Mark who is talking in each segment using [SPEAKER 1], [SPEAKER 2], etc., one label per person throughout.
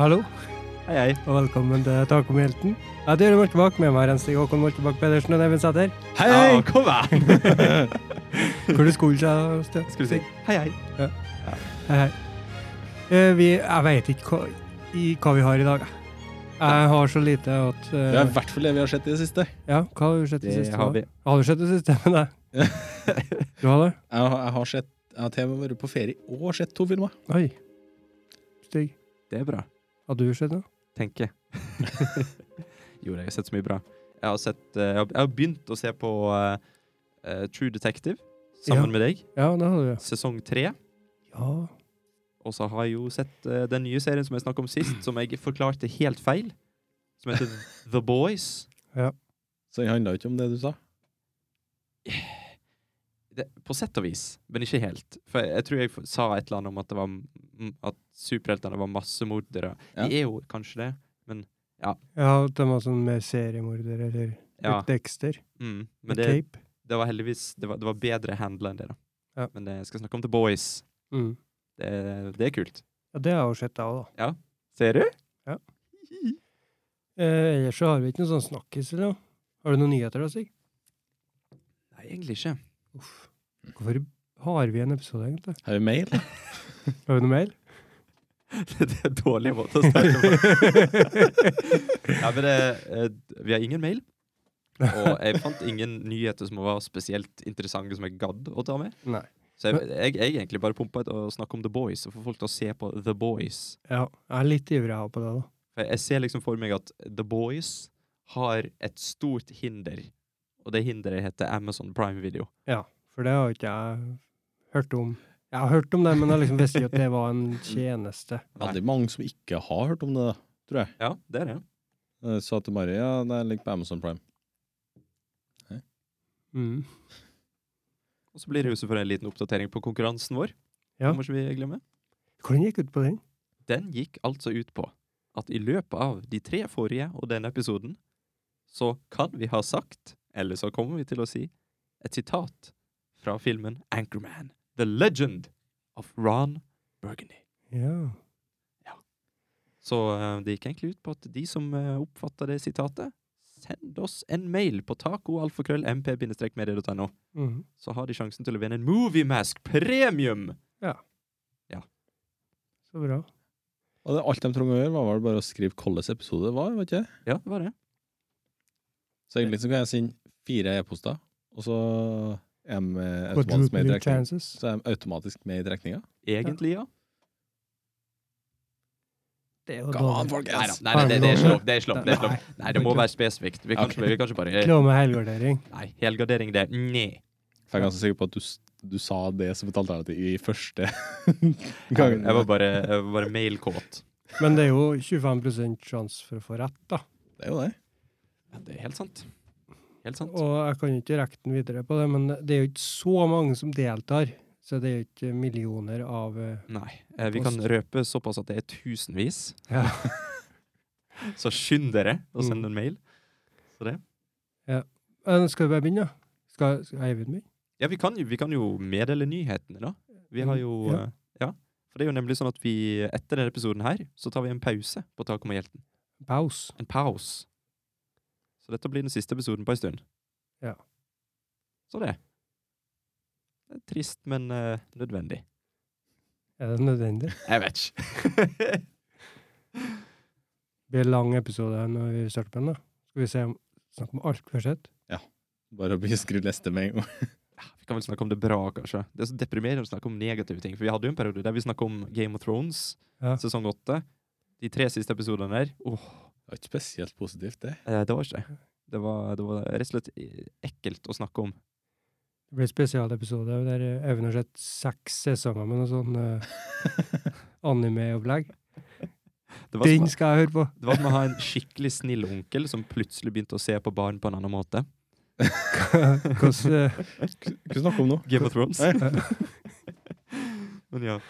[SPEAKER 1] Hallo,
[SPEAKER 2] Hei, hei.
[SPEAKER 1] og velkommen til Tak om hjelten. Jeg heter Jørgen Moltebakk, med meg er Stig Håkon Moltebakk Pedersen og Even Sæther.
[SPEAKER 2] Hei, hei! kom igjen!
[SPEAKER 1] Hvor du skulle seg, Sten?
[SPEAKER 2] Skulle si hei, hei?
[SPEAKER 1] Hei, hei. Eh, vi, jeg vet ikke hva, i, hva vi har i dag. jeg. Jeg har så lite at eh,
[SPEAKER 3] Det er i hvert fall det vi har sett i det siste.
[SPEAKER 1] Ja, hva har du sett i
[SPEAKER 2] Det
[SPEAKER 1] det siste?
[SPEAKER 2] har
[SPEAKER 1] da?
[SPEAKER 2] vi.
[SPEAKER 1] Har du sett det siste med deg? Du har det?
[SPEAKER 3] Jeg har, jeg har sett Jeg har til og med vært på ferie og sett to filmer.
[SPEAKER 1] Oi. Stig,
[SPEAKER 2] Det er bra,
[SPEAKER 1] har du sett noe?
[SPEAKER 2] tenker jo, jeg har sett så mye bra. Jeg har, sett, eh, jeg har, jeg har begynt å se på uh, uh, True Detective sammen
[SPEAKER 1] Ja.
[SPEAKER 2] med deg.
[SPEAKER 1] Ja, det har du.
[SPEAKER 2] Sesong tre.
[SPEAKER 1] Ja.
[SPEAKER 2] Og så har jeg jo sett uh, den nye serien som jeg snakket om sist, som jeg forklarte helt feil. Som heter The Boys. Ja.
[SPEAKER 3] Så det handla ikke om det du sa.
[SPEAKER 2] Det, på sett og vis, men ikke helt. For jeg, jeg tror jeg sa et eller annet om at, det var, at superheltene var massemordere.
[SPEAKER 3] Ja.
[SPEAKER 2] De er jo kanskje det, men
[SPEAKER 1] Ja, Ja, de var sånn med seriemordere eller
[SPEAKER 2] ja.
[SPEAKER 1] Dexter.
[SPEAKER 2] Mm, men det,
[SPEAKER 1] cape.
[SPEAKER 2] det var heldigvis det var, det var bedre handla enn det, da.
[SPEAKER 1] Ja.
[SPEAKER 2] Men det, jeg skal snakke om The Boys.
[SPEAKER 1] Mm.
[SPEAKER 2] Det, det er kult.
[SPEAKER 1] Ja, det har jeg jo sett, jeg òg, da. Ja.
[SPEAKER 2] Ser du?
[SPEAKER 1] Eh, ellers så har vi ikke noen sånn snakkis eller noe. Har du noen nyheter da, Sig?
[SPEAKER 2] Nei, egentlig ikke.
[SPEAKER 1] Uff. Hvorfor har vi en episode, egentlig?
[SPEAKER 3] Har vi mail?
[SPEAKER 1] Har vi noe mail?
[SPEAKER 2] det er en dårlig måte å starte på. ja, men det, eh, vi har ingen mail. Og jeg fant ingen nyheter som var spesielt interessante som jeg gadd å ta med.
[SPEAKER 1] Nei.
[SPEAKER 2] Så jeg, jeg, jeg egentlig bare pumpa ut og snakka om The Boys, og få folk til å se på The Boys.
[SPEAKER 1] Ja, jeg er litt ivrig på det, da.
[SPEAKER 2] Jeg ser liksom for meg at The Boys har et stort hinder, og det hinderet heter Amazon Prime Video.
[SPEAKER 1] Ja, for det har ikke jeg hørt om. Jeg har hørt om det, men jeg liksom visste ikke at det var en tjeneste.
[SPEAKER 3] Veldig mange som ikke har hørt om det, tror jeg.
[SPEAKER 2] Ja, det er det.
[SPEAKER 3] Jeg sa til Mari ja, det ligger på Amazon Prime.
[SPEAKER 1] Mm.
[SPEAKER 2] Og så blir det jo selvfølgelig en liten oppdatering på konkurransen vår.
[SPEAKER 1] Ja.
[SPEAKER 2] Må ikke vi glemme.
[SPEAKER 1] Hvordan gikk ut på den?
[SPEAKER 2] Den gikk altså ut på at i løpet av de tre forrige og denne episoden, så kan vi ha sagt, eller så kommer vi til å si, et sitat fra filmen Anchorman, The Legend of Ron Burgundy.
[SPEAKER 1] Ja.
[SPEAKER 2] Så eh, det gikk egentlig ut på at de som uh, oppfatta det sitatet, send oss en mail på taco-mp-media.no.
[SPEAKER 1] Mhm.
[SPEAKER 2] Så har de sjansen til å vinne en Moviemask premium! Ja.
[SPEAKER 1] Så bra.
[SPEAKER 3] Og det, alt de trengte å gjøre, var vel bare å skrive hvilken episode det var. vet ikke?
[SPEAKER 2] Ja, det var det.
[SPEAKER 3] Så egentlig så kan jeg sende fire e-poster, og så er de eh, automatisk med i trekninga. Så er automatisk med i trekninga.
[SPEAKER 2] Egentlig, ja.
[SPEAKER 1] Det er jo
[SPEAKER 3] Come on,
[SPEAKER 1] dårlig.
[SPEAKER 3] folkens!
[SPEAKER 2] Nei, nei, nei, det, det er slump. Det er slump. Det er slump.
[SPEAKER 1] Nei.
[SPEAKER 2] Det må være spesifikt. Vi kan, okay. vi kan ikke bare
[SPEAKER 1] Ikke med helgardering.
[SPEAKER 2] Nei, helgardering, det er nei.
[SPEAKER 3] Jeg er ganske sikker på at du, du sa det som et alternativ i første
[SPEAKER 2] Jeg
[SPEAKER 3] gang.
[SPEAKER 2] var bare, jeg var bare mailkåt.
[SPEAKER 1] Men det er jo 25 sjanse for å få rett, da.
[SPEAKER 3] Det er jo det.
[SPEAKER 2] Ja, det er helt sant. Helt sant.
[SPEAKER 1] Og jeg kan jo ikke rekke den videre på det, men det er jo ikke så mange som deltar. Så det er jo ikke millioner av eh,
[SPEAKER 2] Nei. Eh, vi kan røpe såpass at det er tusenvis.
[SPEAKER 1] Ja.
[SPEAKER 2] Så skynd dere å
[SPEAKER 1] Mm.
[SPEAKER 2] sende en mail. Så det.
[SPEAKER 1] Eh, Skal vi bare begynne? Skal, skal Eivind begynne?
[SPEAKER 2] Ja, vi kan, jo, vi kan jo meddele nyhetene, da. Vi har jo
[SPEAKER 1] Ja.
[SPEAKER 2] eh, Ja. For det er jo nemlig sånn at vi etter denne episoden her, så tar vi en pause på Taket med hjelten.
[SPEAKER 1] Pause.
[SPEAKER 2] En pause. Så dette blir den siste episoden på en stund.
[SPEAKER 1] Ja.
[SPEAKER 2] Så det. Det er trist, men uh, nødvendig.
[SPEAKER 1] Er det nødvendig?
[SPEAKER 2] Jeg vet ikke.
[SPEAKER 1] Det blir en lang episode når vi starter på den. da. Skal vi se om, snakke om alt vi har sett?
[SPEAKER 3] Bare å skrive liste med en gang.
[SPEAKER 2] Ja, Vi kan vel snakke om det bra, kanskje. Det er så deprimerende å snakke om negative ting. For vi hadde jo en periode der vi snakka om Game of Thrones,
[SPEAKER 1] Ja.
[SPEAKER 2] sesong åtte. De tre siste episodene der. Åh,
[SPEAKER 3] Det var ikke spesielt positivt, det.
[SPEAKER 2] eh, det var ikke det. Det var, det var rett og slett ekkelt å snakke om.
[SPEAKER 1] Det ble en spesialepisode der Even har sett seks sesonger med noe sånn uh, anime-opplegg.
[SPEAKER 2] Det
[SPEAKER 1] Den skal jeg høre på!
[SPEAKER 2] det var som å ha en skikkelig snill onkel som plutselig begynte å se på barn på en annen måte.
[SPEAKER 1] Eh,
[SPEAKER 3] Hva snakker du om nå?
[SPEAKER 2] Game of Thrones. Men ja,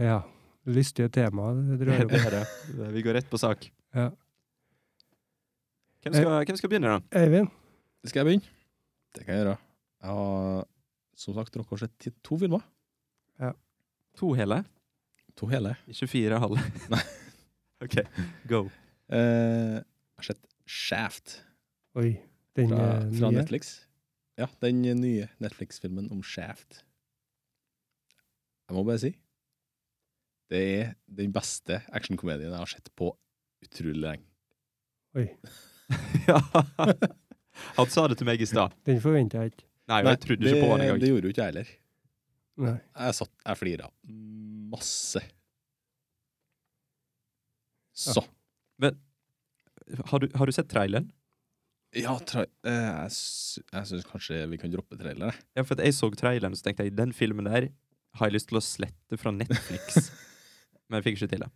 [SPEAKER 1] Ja. Lystige tema det
[SPEAKER 2] det,
[SPEAKER 1] drar opp.
[SPEAKER 2] det er det. Det- Vi går rett på sak.
[SPEAKER 1] Ja.
[SPEAKER 2] Hvem skal, hvem skal begynne, da?
[SPEAKER 1] Eivind?
[SPEAKER 3] Skal jeg begynne? Det kan jeg gjøre. Jeg har som sagt rukket å se to filmer. Ja.
[SPEAKER 2] To hele,
[SPEAKER 3] To hele.
[SPEAKER 2] ikke fire halve. Nei. OK, go.
[SPEAKER 3] Eh, jeg har sett Shaft
[SPEAKER 1] Oi. Den
[SPEAKER 3] fra,
[SPEAKER 1] eh,
[SPEAKER 3] fra
[SPEAKER 1] nye.
[SPEAKER 3] Netflix. Ja, den nye Netflix-filmen om Shaft. Jeg må bare si det er den beste actionkomedien jeg har sett på utrolig lenge.
[SPEAKER 1] Oi.
[SPEAKER 2] ja. Han sa det til meg i stad.
[SPEAKER 1] Den forventa jeg ikke.
[SPEAKER 2] Nei, og jeg trodde ikke på han
[SPEAKER 3] det,
[SPEAKER 2] engang.
[SPEAKER 3] det gjorde jo ikke jeg heller.
[SPEAKER 1] Nei.
[SPEAKER 3] Jeg satt, jeg flira masse. Så.
[SPEAKER 2] Har du, har du sett traileren?
[SPEAKER 3] Ja, tra eh, jeg, sy- jeg syns kanskje vi kan droppe traileren.
[SPEAKER 2] Ja, for at jeg så traileren, så tenkte jeg den filmen der har jeg lyst til å slette fra Netflix. Men jeg fikk ikke til det.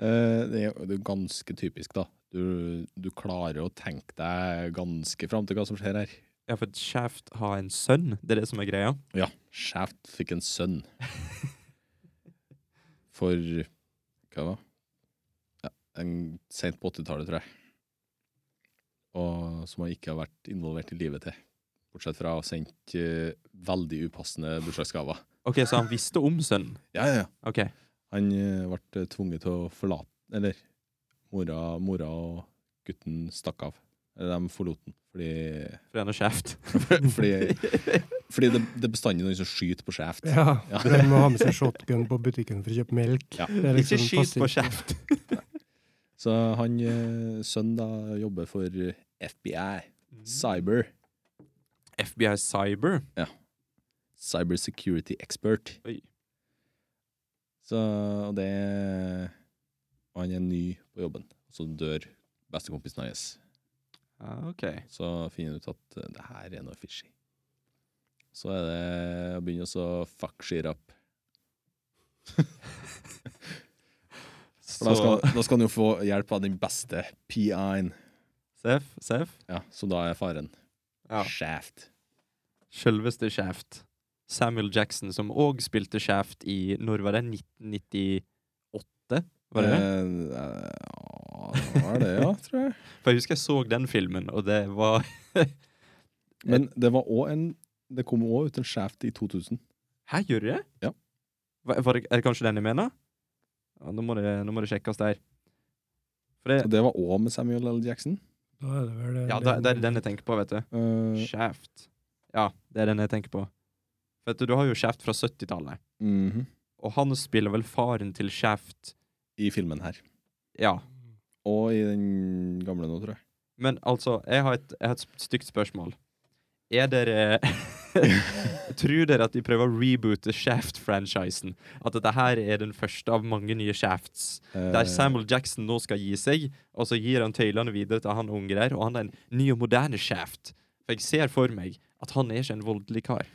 [SPEAKER 3] Eh, det, er, ganske typisk, da. Du, du klarer å tenke deg ganske fram til hva som skjer her.
[SPEAKER 2] Ja, for Shaft har en sønn, det er det som er greia.
[SPEAKER 3] Ja, Shaft fikk en sønn. For hva da? Ja, en sent på 80-tallet, tror jeg. Og som han ikke har vært involvert i livet til. Bortsett fra å ha sendt uh, veldig upassende bursdagsgaver.
[SPEAKER 2] Ok, så han visste om sønnen.
[SPEAKER 3] Ja, ja, ja.
[SPEAKER 2] Ok,
[SPEAKER 3] Han eh, ble tvunget til å forlate Eller mora, mora og gutten stakk av. Eller de forlot den. Fordi,
[SPEAKER 2] for han er Shaft.
[SPEAKER 3] fordi, fordi det, det er bestandig noen som skyter på kjeft.
[SPEAKER 1] Ja,
[SPEAKER 3] Ja.
[SPEAKER 1] de må ha med seg shotgun på butikken for å kjøpe melk.
[SPEAKER 3] Ja.
[SPEAKER 1] Det er
[SPEAKER 2] Ikke
[SPEAKER 1] liksom
[SPEAKER 2] skyt på kjeft!
[SPEAKER 3] Så han eh, sønnen da jobber for FBI. Cyber.
[SPEAKER 2] FBI Cyber. Ja.
[SPEAKER 3] Cyber security expert.
[SPEAKER 2] Oi.
[SPEAKER 3] Så og det Og han er ny på jobben. Så dør bestekompisen hans.
[SPEAKER 2] Ah, okay.
[SPEAKER 3] Så finner han ut at eh, det her er noe fishy. Så er det å begynne å fuck shit up. Da skal, da skal han jo få hjelp av den beste PI-en.
[SPEAKER 2] Sef, Sef.
[SPEAKER 3] Ja, så da er faren
[SPEAKER 2] Ja.
[SPEAKER 3] Shaft.
[SPEAKER 2] Selveste Shaft. Samuel Jackson, som òg spilte Shaft i Når var det? 1998? Var det det?
[SPEAKER 3] Eh, ja, det var det, ja, tror jeg.
[SPEAKER 2] For jeg husker jeg så den filmen, og det var
[SPEAKER 3] Men det var også en Det kom òg ut en Shaft i 2000.
[SPEAKER 2] Hæ, gjør det?
[SPEAKER 3] Ja.
[SPEAKER 2] Var, var det, er det kanskje den jeg mener? Ja, nå, må det, nå må det sjekkes der. For det,
[SPEAKER 3] Og det var òg med Samuel L. Jackson.
[SPEAKER 1] Da er det vel
[SPEAKER 2] ja, da, det er den jeg tenker på, vet du.
[SPEAKER 3] Uh,
[SPEAKER 2] Shaft. Ja, det er den jeg tenker på. For du, du har jo Shaft fra 70-tallet,
[SPEAKER 3] mhm,
[SPEAKER 2] og han spiller vel faren til Shaft
[SPEAKER 3] I filmen her.
[SPEAKER 2] Ja.
[SPEAKER 3] Og i den gamle nå, tror jeg.
[SPEAKER 2] Men altså, jeg har et, jeg har et stygt spørsmål. Er dere Tror dere at de prøver å reboote Shaft-franchisen? At dette her er den første av mange nye Shafts? Der
[SPEAKER 3] Eh,
[SPEAKER 2] Samuel Jackson nå skal gi seg, og så gir han tøylene videre til han unge der, og han er en ny og moderne Shaft. For jeg ser for meg at han er ikke en voldelig kar.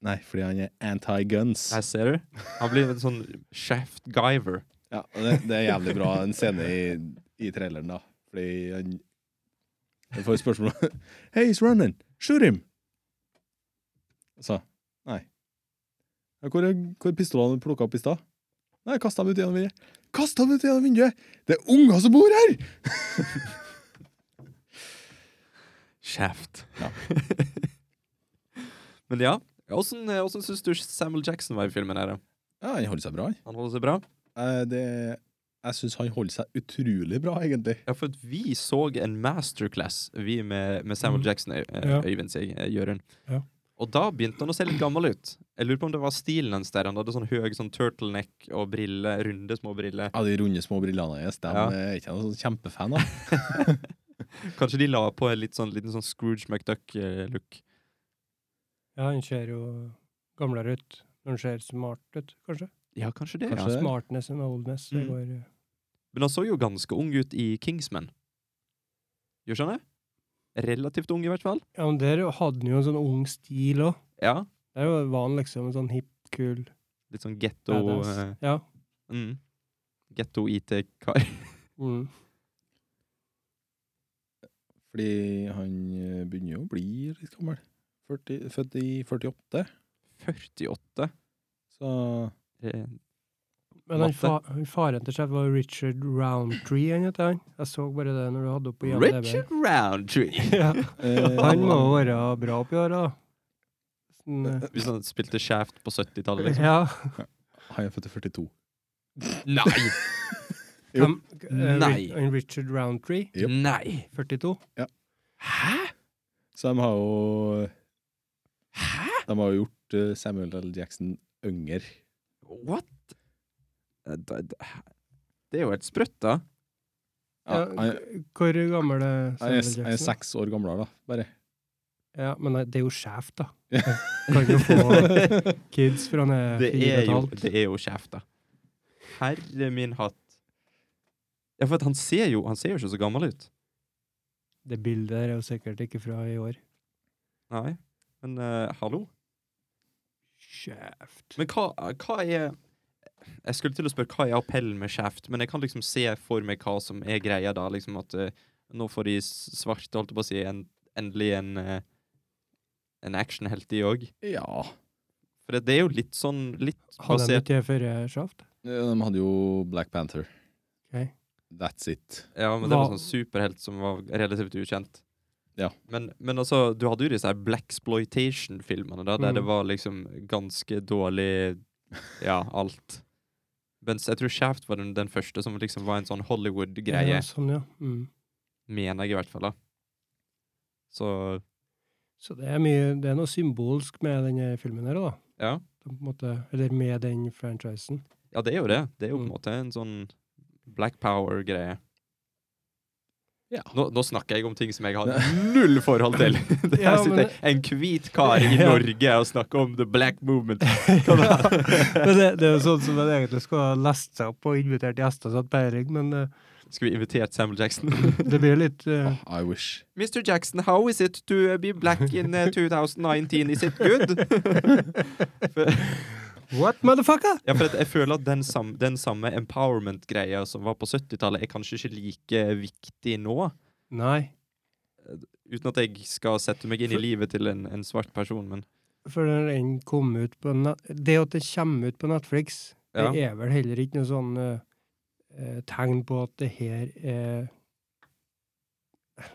[SPEAKER 3] Nei, fordi han er anti-guns.
[SPEAKER 2] Her ser du. Han blir en sånn Shaft-giver.
[SPEAKER 3] Ja, og det, det er jævlig bra en scene i, i traileren, da. Fordi han, han får spørsmål Hey, he's running! Shoot him! Så Nei. Hvor er, hvor er pistolene du plukka opp i stad? Nei, kasta dem ut gjennom vinduet. Kasta dem ut gjennom vinduet! Det er unger som bor her!
[SPEAKER 2] Shaft.
[SPEAKER 3] Ja.
[SPEAKER 2] Men ja, åssen ja, syns du Samuel Jackson var i filmen? her?
[SPEAKER 3] Ja, han holder seg bra. han.
[SPEAKER 2] Han holder seg bra?
[SPEAKER 3] Eh, det, jeg syns han holder seg utrolig bra, egentlig.
[SPEAKER 2] Ja, for at vi så en masterclass, vi med, med Samuel
[SPEAKER 1] mm.
[SPEAKER 2] Jackson, eh,
[SPEAKER 1] Ja.
[SPEAKER 2] Øyvind, sier eh, Jørund.
[SPEAKER 1] Ja.
[SPEAKER 2] Og da begynte han å se litt gammel ut. Jeg lurer på om det var stilen hans der. Han hadde sånn høy sånn turtleneck og briller, runde små briller.
[SPEAKER 3] Ja, De runde, små brillene hans, dem
[SPEAKER 2] Ja.
[SPEAKER 3] er ikke noen sånn kjempefan av.
[SPEAKER 2] Kanskje de la på en litt sånn, liten sånn Scrooge McDuck-look.
[SPEAKER 1] Ja, han ser jo gamlere ut. Når han ser smart ut, kanskje.
[SPEAKER 2] Ja, kanskje det.
[SPEAKER 3] Kanskje
[SPEAKER 2] ja.
[SPEAKER 1] Smartness and oldness. Det
[SPEAKER 2] Mm.
[SPEAKER 1] går, ja.
[SPEAKER 2] Men han så jo ganske ung ut i Kingsman. Gjør ikke han det? Relativt ung, i hvert fall.
[SPEAKER 1] ja, men der hadde han jo en sånn ung stil òg.
[SPEAKER 2] Ja.
[SPEAKER 1] Der var han liksom en sånn hipp, kul
[SPEAKER 2] Litt sånn getto
[SPEAKER 1] badass.
[SPEAKER 2] eh,
[SPEAKER 1] Ja.
[SPEAKER 2] mm. Getto-IT-kar.
[SPEAKER 1] Mm.
[SPEAKER 3] Fordi han eh, begynner jo å bli litt gammel. 40, født i 48.
[SPEAKER 2] 48.
[SPEAKER 3] Så
[SPEAKER 2] Eh,
[SPEAKER 1] Men han, fa han faren til sjef var Richard Roundtree, han heter han. Jeg så bare det når du hadde opp på IMDb.
[SPEAKER 2] Richard Roundtree!
[SPEAKER 1] ja. Han må være bra oppi åra, da. Sånn, eh,
[SPEAKER 2] Hvis han spilte Shaft på 70-tallet, liksom.
[SPEAKER 1] ja.
[SPEAKER 3] Han er født i 42.
[SPEAKER 2] Nei!
[SPEAKER 3] Jo.
[SPEAKER 1] Eh,
[SPEAKER 2] Nei.
[SPEAKER 1] Ri- Richard Roundtree,
[SPEAKER 3] Yep.
[SPEAKER 2] Nei!
[SPEAKER 1] 42. Ja.
[SPEAKER 2] Hæ?
[SPEAKER 3] Så de har jo? De har jo gjort eh, Samuel L. Jackson yngre.
[SPEAKER 2] What? Eh, Det er jo helt sprøtt, da.
[SPEAKER 3] Ja,
[SPEAKER 1] Hvor gammel er
[SPEAKER 3] Samuel L.
[SPEAKER 1] Jackson?
[SPEAKER 3] han er seks år gamlere, da. Bare.
[SPEAKER 1] Ja, men det er jo sjef, da. Kan jo få kids fra han er
[SPEAKER 2] Det
[SPEAKER 1] fire og et halvt.
[SPEAKER 2] det er jo kjeft, da. Herre min hatt. Ja, for at han ser jo Han ser jo ikke så gammel ut.
[SPEAKER 1] Det bildet der er jo sikkert ikke fra i år.
[SPEAKER 2] Nei. Men uh, hallo?
[SPEAKER 1] Kjeft.
[SPEAKER 2] Men hva, hva er Jeg skulle til å spørre hva er appellen med Shaft, men jeg kan liksom se for meg hva som er greia da. Liksom at uh, nå får de svarte, holdt jeg på å si, en, endelig en uh, en actionhelt, de òg.
[SPEAKER 3] Ja.
[SPEAKER 2] For det, det er jo litt sånn litt
[SPEAKER 1] Hadde de ikke det før Shaft?
[SPEAKER 3] De hadde jo Black Panther.
[SPEAKER 1] Okay.
[SPEAKER 3] That's it.
[SPEAKER 2] Ja, men det var sånn superhelt som var relativt ukjent.
[SPEAKER 3] Ja.
[SPEAKER 2] Men, men altså, du hadde jo disse her Blaxploitation-filmene, der
[SPEAKER 1] Mm.
[SPEAKER 2] det var liksom ganske dårlig Ja, alt. Mens jeg tror Shaft var den, den første som liksom var en sånn Hollywood-greie.
[SPEAKER 1] Ja, sånn, ja. Mm.
[SPEAKER 2] Mener jeg i hvert fall, da. Så
[SPEAKER 1] Så det er mye Det er noe symbolsk med denne filmen her, da.
[SPEAKER 2] ja.
[SPEAKER 1] På en måte, eller med den franchisen.
[SPEAKER 2] Ja, det er jo det. Det er jo på en
[SPEAKER 1] Mm.
[SPEAKER 2] måte en sånn Black Power-greie.
[SPEAKER 3] Ja.
[SPEAKER 2] Nå, nå snakker jeg om ting som jeg har null forhold til. Det
[SPEAKER 1] Ja,
[SPEAKER 2] sitter
[SPEAKER 1] men
[SPEAKER 2] en hvit kar i Norge og snakker om the black movement.
[SPEAKER 1] ja, men det, det er jo sånn som en egentlig skulle ha lest seg opp og invitert gjester som hadde peiling, men uh...
[SPEAKER 2] Skal vi invitert Samuel Jackson?
[SPEAKER 1] det blir litt uh...
[SPEAKER 3] Oh, I wish.
[SPEAKER 2] Mr. Jackson, how is it to be black in uh, 2019? Is it good? For,
[SPEAKER 1] What, motherfucker?
[SPEAKER 2] ja, for jeg føler at den, sam, den samme empowerment-greia som var på 70-tallet, er kanskje ikke like viktig nå.
[SPEAKER 1] Nei.
[SPEAKER 2] Uten at jeg skal sette meg inn i livet til en, en svart person, men
[SPEAKER 1] For når den kom ut på net Det at det kommer ut på Netflix,
[SPEAKER 2] Ja.
[SPEAKER 1] det er vel heller ikke noe sånn eh, eh, tegn på at det her er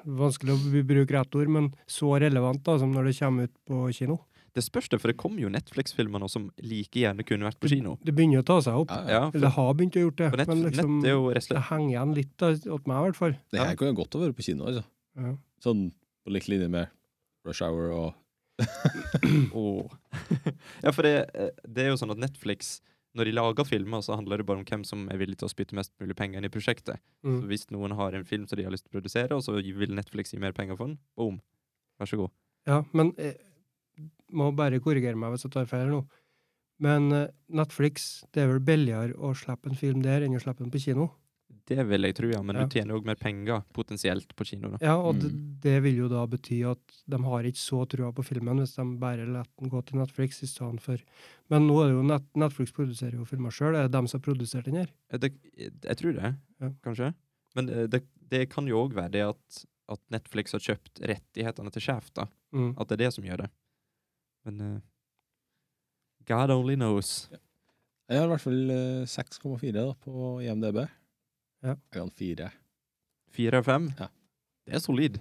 [SPEAKER 1] Vanskelig å bruke rett ord, men så relevant da, som når det kommer ut på kino.
[SPEAKER 2] Det spørs det, for det kommer jo Netflix-filmer nå som like gjerne kunne vært på kino.
[SPEAKER 1] Det begynner å ta seg opp.
[SPEAKER 3] Ja, ja.
[SPEAKER 2] For,
[SPEAKER 1] Eller det har begynt å gjort det.
[SPEAKER 2] nett,
[SPEAKER 1] men liksom,
[SPEAKER 2] nett er jo rett og
[SPEAKER 1] det henger igjen litt da, åt meg, i hvert fall.
[SPEAKER 3] Det her kunne godt ha vært på kino. altså.
[SPEAKER 1] Ja.
[SPEAKER 3] Sånn på lik linje med Rush Hour og
[SPEAKER 2] oh. Ja, for det, eh, det er jo sånn at Netflix, når de lager filmer, så handler det bare om hvem som er villig til å spytte mest mulig penger inn i prosjektet. Så
[SPEAKER 1] Mm.
[SPEAKER 2] hvis noen har en film som de har lyst til å produsere, og så vil Netflix gi mer penger for den, boom. Vær så god.
[SPEAKER 1] Ja, men eh, må bare korrigere meg hvis jeg tar feil nå. Men eh, Netflix, det er vel billigere å slippe en film der enn å slippe den på kino?
[SPEAKER 2] Det vil jeg tro, ja. Men
[SPEAKER 1] Ja.
[SPEAKER 2] du tjener òg mer penger potensielt på kino. da.
[SPEAKER 1] Ja, og det,
[SPEAKER 3] Mm.
[SPEAKER 1] det vil jo da bety at de har ikke så trua på filmen hvis de bare lar den gå til Netflix i stedet for Men nå er det jo Net Netflix produserer jo filmer sjøl. Er det dem som har produsert den her?
[SPEAKER 2] Eh, Det, jeg tror det,
[SPEAKER 1] Ja.
[SPEAKER 2] kanskje. Men eh, det, det kan jo òg være det at, at Netflix har kjøpt rettighetene til Sjef, da.
[SPEAKER 1] Mm.
[SPEAKER 2] At det er det som gjør det. Men uh, God only knows.
[SPEAKER 3] Jeg har i hvert fall eh, 6,4 da, på IMDb.
[SPEAKER 1] Ja.
[SPEAKER 3] Jeg kan fire.
[SPEAKER 2] Fire av 5?
[SPEAKER 3] Ja.
[SPEAKER 2] Det er solid.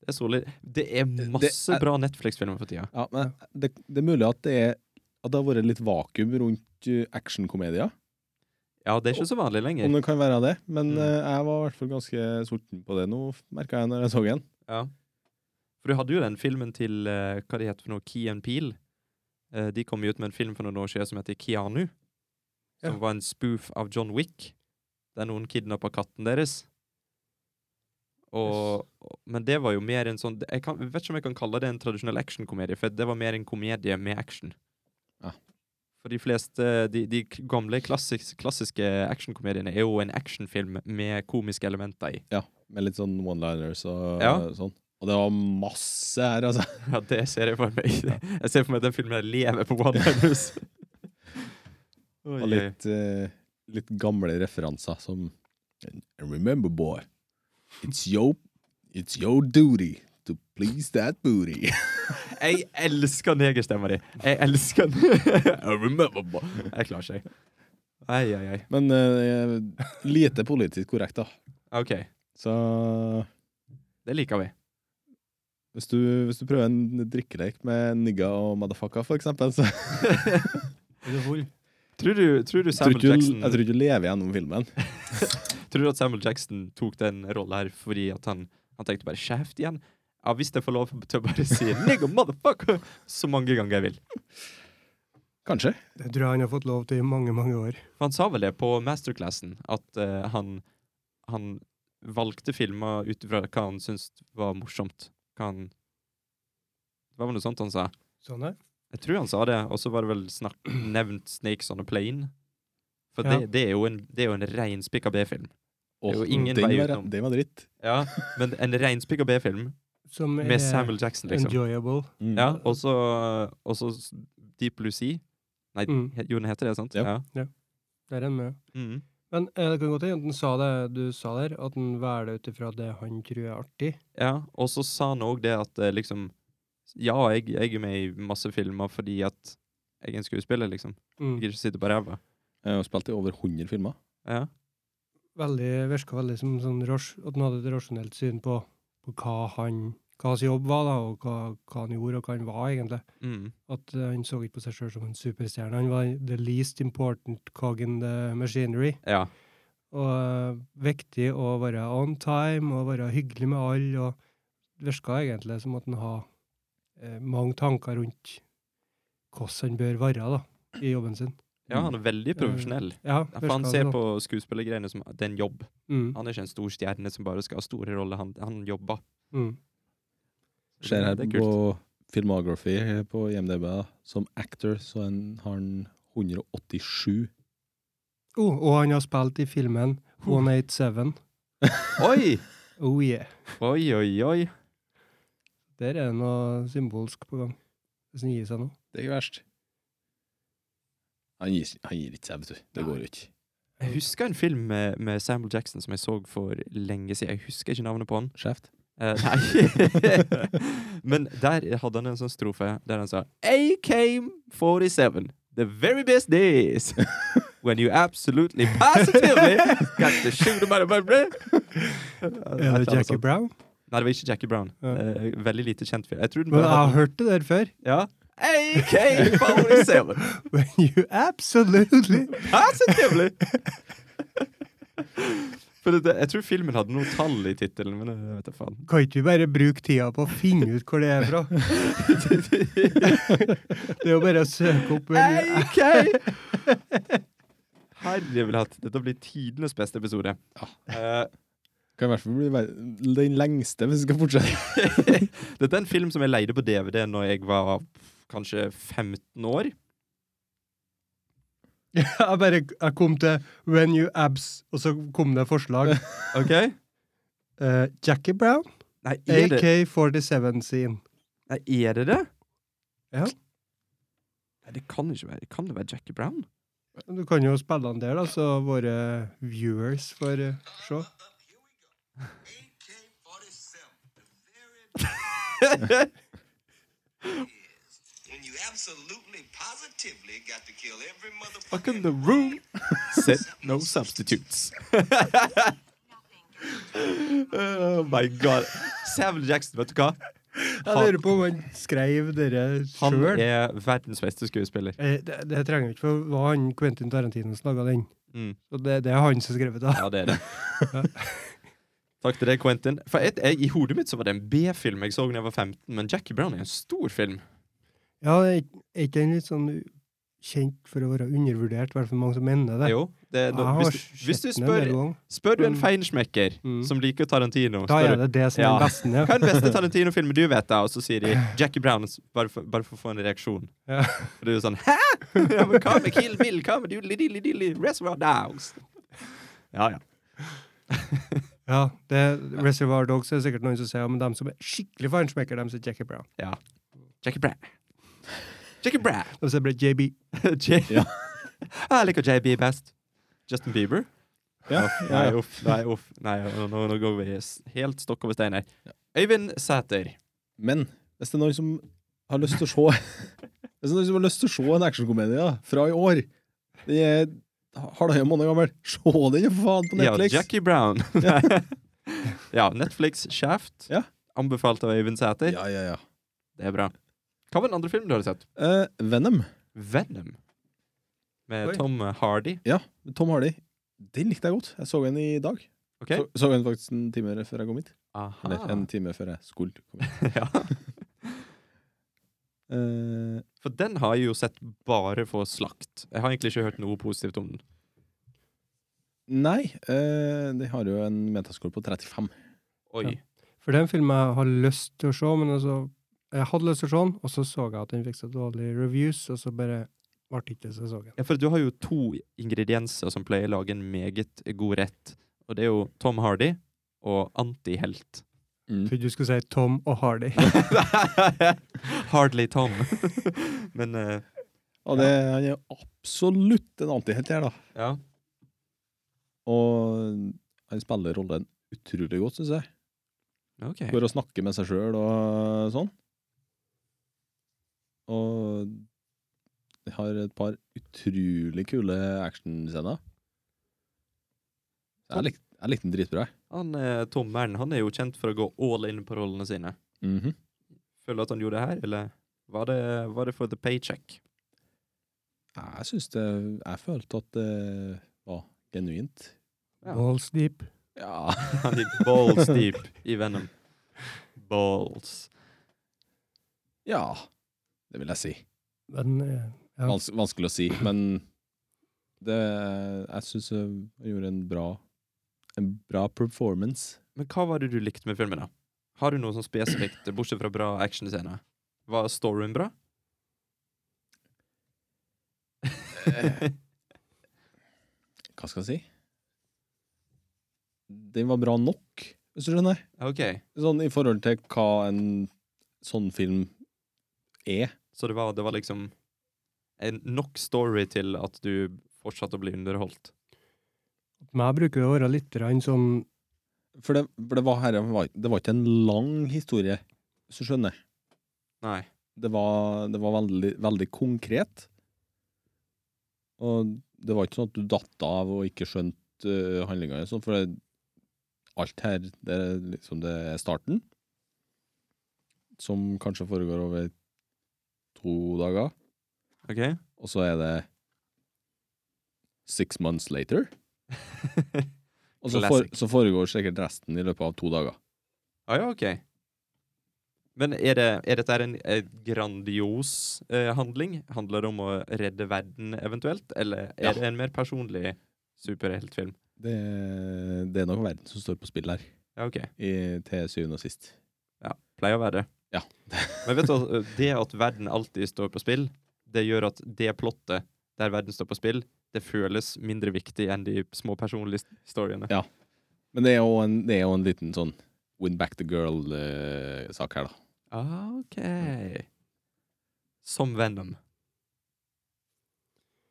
[SPEAKER 2] Det er solid. Det er masse
[SPEAKER 3] er-
[SPEAKER 2] bra Netflix-filmer for tida.
[SPEAKER 3] Ja, men det, det er mulig at det, er, at det har vært litt vakuum rundt uh, actionkomedier.
[SPEAKER 2] Ja, det er ikke så vanlig lenger.
[SPEAKER 3] Om det kan være det. Men
[SPEAKER 2] Mm.
[SPEAKER 3] eh, jeg var i hvert fall ganske sulten på det nå, merka jeg når jeg så den.
[SPEAKER 2] Ja. For du hadde jo den filmen til uh, hva det heter for noe, Key and Peel. Uh, de kom jo ut med en film for noen år siden som heter Keanu. Som
[SPEAKER 1] Ja.
[SPEAKER 2] var en spoof av John Wick. Der noen kidnappa katten deres. Og, yes. men det var jo mer en sånn Jeg kan, vet ikke om jeg kan kalle det en tradisjonell actionkomedie, for det var mer en komedie med action.
[SPEAKER 3] Ja.
[SPEAKER 2] For de fleste De, de gamle klassisk, klassiske actionkomediene er jo en actionfilm med komiske elementer i.
[SPEAKER 3] Ja, Med litt sånn one-liners og
[SPEAKER 2] Ja.
[SPEAKER 3] sånn. Og det var masse her, altså.
[SPEAKER 2] Ja, det ser jeg for meg. Jeg ser for meg at den filmen jeg lever på one-liners.
[SPEAKER 3] Og litt, uh, litt gamle referanser som remember, boy, it's your, it's your duty to please that booty.
[SPEAKER 2] Jeg elsker negerstemma di. Jeg elsker den. I remember, boy. Jeg klarer ikke. Ai, ai, ai.
[SPEAKER 3] Men uh, lite politisk korrekt, da.
[SPEAKER 2] OK,
[SPEAKER 3] Så
[SPEAKER 2] det liker vi.
[SPEAKER 3] Hvis du, hvis du prøver en drikkelek med nigga og motherfucker, for eksempel, så
[SPEAKER 1] Er du full?
[SPEAKER 2] Tror du, tror du Samuel
[SPEAKER 3] tror du-
[SPEAKER 2] Jackson
[SPEAKER 3] jeg tror ikke du lever gjennom filmen.
[SPEAKER 2] Tror du at Samuel Jackson tok den rolla her fordi at han, han tenkte bare 'kjeft igjen'? Ja, hvis jeg får lov til å bare si 'nigga motherfucker' så mange ganger jeg vil.
[SPEAKER 3] Kanskje.
[SPEAKER 1] Det tror jeg han har fått lov til i mange, mange år.
[SPEAKER 2] For han sa vel det på masterclassen, at uh, han, han valgte filmer ut ifra hva han syntes var morsomt. Hva han Det var vel noe sånt han sa.
[SPEAKER 1] Sånn er.
[SPEAKER 2] Jeg tror han sa det, og så var det vel snakk, nevnt 'Snakes on a Plane'. For
[SPEAKER 1] Ja.
[SPEAKER 2] det, det, er jo en, det er jo en reinspikka B-film. er jo ingen
[SPEAKER 3] den
[SPEAKER 2] vei utenom.
[SPEAKER 3] Den var dritt.
[SPEAKER 2] Ja, men en reinspikka B-film
[SPEAKER 1] er
[SPEAKER 2] med Samuel Jackson, liksom.
[SPEAKER 1] enjoyable.
[SPEAKER 3] Mm.
[SPEAKER 2] Ja, og så Deep Blue Sea. Nei,
[SPEAKER 1] Mm.
[SPEAKER 2] jo, den heter det, sant?
[SPEAKER 3] Ja.
[SPEAKER 1] Det er den med.
[SPEAKER 2] Mm.
[SPEAKER 1] Men eh, det kan godt hende sa det du sa der, at han velger ut ifra det han tror er artig.
[SPEAKER 2] ja. Og så sa han òg det at eh, liksom Ja, jeg, jeg er med i masse filmer fordi at jeg er en skuespiller, liksom.
[SPEAKER 1] Mm.
[SPEAKER 2] Jeg gidder ikke sitte på ræva.
[SPEAKER 3] Jeg har spilt i over 100 filmer.
[SPEAKER 2] Ja.
[SPEAKER 1] Veldig, virka veldig som sånn ras, at han hadde et rasjonelt syn på, på hva han hva hans jobb var, da, og hva, hva han gjorde, og hva han var, egentlig.
[SPEAKER 2] Mm.
[SPEAKER 1] At uh, han så ikke på seg sjøl som en superstjerne. Han var the least important cog in the machinery.
[SPEAKER 2] ja.
[SPEAKER 1] Og uh, viktig å være on time og være hyggelig med alle. og virka egentlig som at han har uh, mange tanker rundt hvordan han bør være da, i jobben sin.
[SPEAKER 2] ja, han er veldig profesjonell.
[SPEAKER 1] Ja,
[SPEAKER 2] for han ser på skuespillergreiene som det er en jobb.
[SPEAKER 1] Mm,
[SPEAKER 2] Han er ikke en stor stjerne som bare skal ha store roller. Han, han jobber.
[SPEAKER 1] mm.
[SPEAKER 3] Ser her
[SPEAKER 2] er
[SPEAKER 3] på filmography på IMDb. Da. Som actor så en, har han 187.
[SPEAKER 1] Oh, og han har spilt i filmen 187.
[SPEAKER 2] Oi!
[SPEAKER 1] Oh yeah.
[SPEAKER 2] Oi, oi, oi.
[SPEAKER 1] Der er det noe symbolsk på gang. Hvis han gir seg nå.
[SPEAKER 3] Det er ikke verst. Han gir, han gir ikke seg, vet du. Det går jo ikke.
[SPEAKER 2] Jeg husker en film med, med Samuel Jackson som jeg så for lenge siden. Jeg husker ikke navnet på han.
[SPEAKER 3] Kjeft.
[SPEAKER 2] Eh, nei. Men der hadde han en sånn strofe der han sa AK-47, the very best days. When you absolutely positively got to shoot him out of my brain.
[SPEAKER 1] Er det Jackie Brown?
[SPEAKER 2] Nei, det var ikke Jackie Brown.
[SPEAKER 1] Ja.
[SPEAKER 2] Eh, veldig lite kjent fyr. Jeg tror den
[SPEAKER 1] Men jeg har hørt det der før.
[SPEAKER 2] Ja. AK-47,
[SPEAKER 1] When you absolutely
[SPEAKER 2] positively. For det, jeg tror filmen hadde noe tall i tittelen, men jeg vet da faen.
[SPEAKER 1] Kan ikke vi bare bruke tida på å finne ut hvor det er fra? det er jo bare å søke opp
[SPEAKER 2] AK! Herre vil hatt. Dette blir tidenes beste episode. Eh,
[SPEAKER 3] Kan i hvert fall bli den lengste hvis vi skal fortsette.
[SPEAKER 2] Dette er en film som jeg leide på DVD når jeg var kanskje 15 år.
[SPEAKER 1] Jeg bare jeg kom til When You Abs, og så kom det forslag.
[SPEAKER 2] OK?
[SPEAKER 1] uh, Jackie Brown,
[SPEAKER 2] Nei, er det
[SPEAKER 1] AK-47 scene.
[SPEAKER 2] Nei, er det? det?
[SPEAKER 1] Ja.
[SPEAKER 2] Nei, det kan ikke være. Kan det være Jackie Brown?
[SPEAKER 1] Du kan jo spille den der, da, så våre viewers får uh, se.
[SPEAKER 4] When you absolutely positively got to kill every
[SPEAKER 2] Fuck in the room. Set no substitutes. oh my god. Samuel Jackson, vet du hva?
[SPEAKER 1] Jeg lurer på om han skrev dere
[SPEAKER 2] Han er verdens beste skuespiller.
[SPEAKER 1] Eh, det, det trenger vi ikke, for var han Quentin Tarantino som laga den.
[SPEAKER 2] Mm.
[SPEAKER 1] Så det, det er han som har skrevet det.
[SPEAKER 2] Ja, det er det. Takk til deg, Quentin. For et, jeg, I hodet mitt så var det en B-film jeg så da jeg var 15, men Jackie Brown er en stor film.
[SPEAKER 1] Ja, er ikke- er den litt sånn kjent for å være undervurdert, i hvert fall mange som mener det.
[SPEAKER 2] Jo, det, nå, hvis, hvis du spør, spør du en
[SPEAKER 1] men-
[SPEAKER 2] feinschmecker
[SPEAKER 1] Mm.
[SPEAKER 2] som liker Tarantino
[SPEAKER 1] Da er det det som er
[SPEAKER 2] Ja.
[SPEAKER 1] den beste. Ja.
[SPEAKER 2] Hva er den beste Tarantino-filmen du vet, da? Og så sier de Jackie Brown, bare for, bare for å få en reaksjon.
[SPEAKER 1] Ja.
[SPEAKER 2] Og du er sånn Hæ?! ja, men hva med Kill Bill? Hva med Doodly Dilly Dilly Reservoir Dogs? Ja, ja.
[SPEAKER 1] Ja, det Reservoir Dogs er sikkert noen som sier, men de som er skikkelig feinschmecker, de sier Jackie Brown.
[SPEAKER 2] ja. Jackie Brown. Jackie Brown.
[SPEAKER 1] De sier bare JB.
[SPEAKER 2] J
[SPEAKER 3] Ja.
[SPEAKER 2] Jeg liker JB best. Justin Bieber?
[SPEAKER 3] Ja,
[SPEAKER 2] Nei, uff. Nei, uff. Nei, nå, nå, går vi helt stokk over stein her. Øyvind Sæter.
[SPEAKER 3] Men hvis det er noen som har lyst til å se Hvis det er noen som har lyst til å se en actionkomedie fra i år Den er halvannen måned gammel. Se den, for faen, på Netflix!
[SPEAKER 2] Ja, Jackie Brown. ja, Netflix Shaft.
[SPEAKER 3] Ja.
[SPEAKER 2] Anbefalt av Øyvind Sæter.
[SPEAKER 3] Ja, ja, ja.
[SPEAKER 2] Det er bra. Hva var den andre filmen du hadde sett?
[SPEAKER 3] Eh, Venom.
[SPEAKER 2] Venom. Med
[SPEAKER 1] Oi.
[SPEAKER 2] Tom Hardy. Ja.
[SPEAKER 3] Tom Hardy. Den likte jeg godt. Jeg så den i dag.
[SPEAKER 2] Okay.
[SPEAKER 3] Så, så den faktisk en time før jeg kom hit.
[SPEAKER 2] Aha.
[SPEAKER 3] Eller en time før jeg skulle komme hit.
[SPEAKER 2] ja.
[SPEAKER 3] Eh,
[SPEAKER 2] For den har jeg jo sett bare for slakt. Jeg har egentlig ikke hørt noe positivt om den.
[SPEAKER 3] nei, uh, de har jo en metascore på 35.
[SPEAKER 2] Oi.
[SPEAKER 1] Ja. For den filmen en jeg har lyst til å se, men altså Jeg hadde lyst til å se den, og så så jeg at den fikk så dårlige reviews, og så bare ble det ikke så.
[SPEAKER 2] Ja, for du har jo to ingredienser som pleier å lage en meget god rett. Og det er jo Tom Hardy og antihelt.
[SPEAKER 3] Mm.
[SPEAKER 1] Trodde du skulle si Tom og Hardy.
[SPEAKER 2] Hardly Tom. Men eh,
[SPEAKER 3] Og det, han er absolutt en antihelt her, da.
[SPEAKER 2] ja.
[SPEAKER 3] Og han spiller rollen utrolig godt, syns jeg.
[SPEAKER 2] Okay.
[SPEAKER 3] Går og snakker med seg sjøl og sånn. Og de har et par utrolig kule actionscener. Jeg lik, jeg likte den dritbra.
[SPEAKER 2] Han, eh, Tom Mern han er jo kjent for å gå all in på rollene sine.
[SPEAKER 3] Mhm.
[SPEAKER 2] Føler du at han gjorde det her, eller var det, var det for the paycheck?
[SPEAKER 3] Jeg syns det Jeg følte at det var genuint.
[SPEAKER 2] Ja.
[SPEAKER 1] Balls deep.
[SPEAKER 3] Ja.
[SPEAKER 2] Han gikk balls deep i Venom. Balls.
[SPEAKER 3] ja. Det vil jeg si.
[SPEAKER 1] Men eh, ja.
[SPEAKER 3] Vans vanskelig å si, men det Jeg syns han gjorde en bra En bra performance.
[SPEAKER 2] Men hva var det du likte med filmen, da? Har du noe sånn spesifikt, bortsett fra bra actionscener? Var storyen bra?
[SPEAKER 3] Hva skal jeg si? Den var bra nok, hvis du skjønner.
[SPEAKER 2] Okay.
[SPEAKER 3] Sånn i forhold til hva en sånn film er.
[SPEAKER 2] Så det var, det var liksom en nok story til at du fortsatte å bli underholdt?
[SPEAKER 1] Jeg bruker å være litt sånn
[SPEAKER 3] For det, for det, var, her, det var ikke en lang historie, hvis du skjønner.
[SPEAKER 2] Nei.
[SPEAKER 3] Det var, det var veldig, veldig konkret. Og det var ikke sånn at du datt av og ikke skjønte uh, handlinga. Sånn, for det, alt her, det er liksom det er starten. Som kanskje foregår over to dager.
[SPEAKER 2] OK?
[SPEAKER 3] Og så er det six months later. Og så, for, så foregår sikkert resten i løpet av to dager.
[SPEAKER 2] Ah, ja, OK. Men er, det, er dette en, en grandios eh, handling? Handler det om å redde verden eventuelt, eller er
[SPEAKER 3] Ja.
[SPEAKER 2] det en mer personlig superheltfilm?
[SPEAKER 3] Det, det er nok verden som står på spill her,
[SPEAKER 2] Ja, OK.
[SPEAKER 3] i, til syvende og sist.
[SPEAKER 2] Ja, pleier å være det.
[SPEAKER 3] Ja.
[SPEAKER 2] Men vet du, det at verden alltid står på spill, det gjør at det plottet der verden står på spill, det føles mindre viktig enn de små personlige historiene.
[SPEAKER 3] Ja. Men det er jo en, det er jo en liten sånn win back the girl-sak her, da.
[SPEAKER 2] Ah, OK. Som Venom.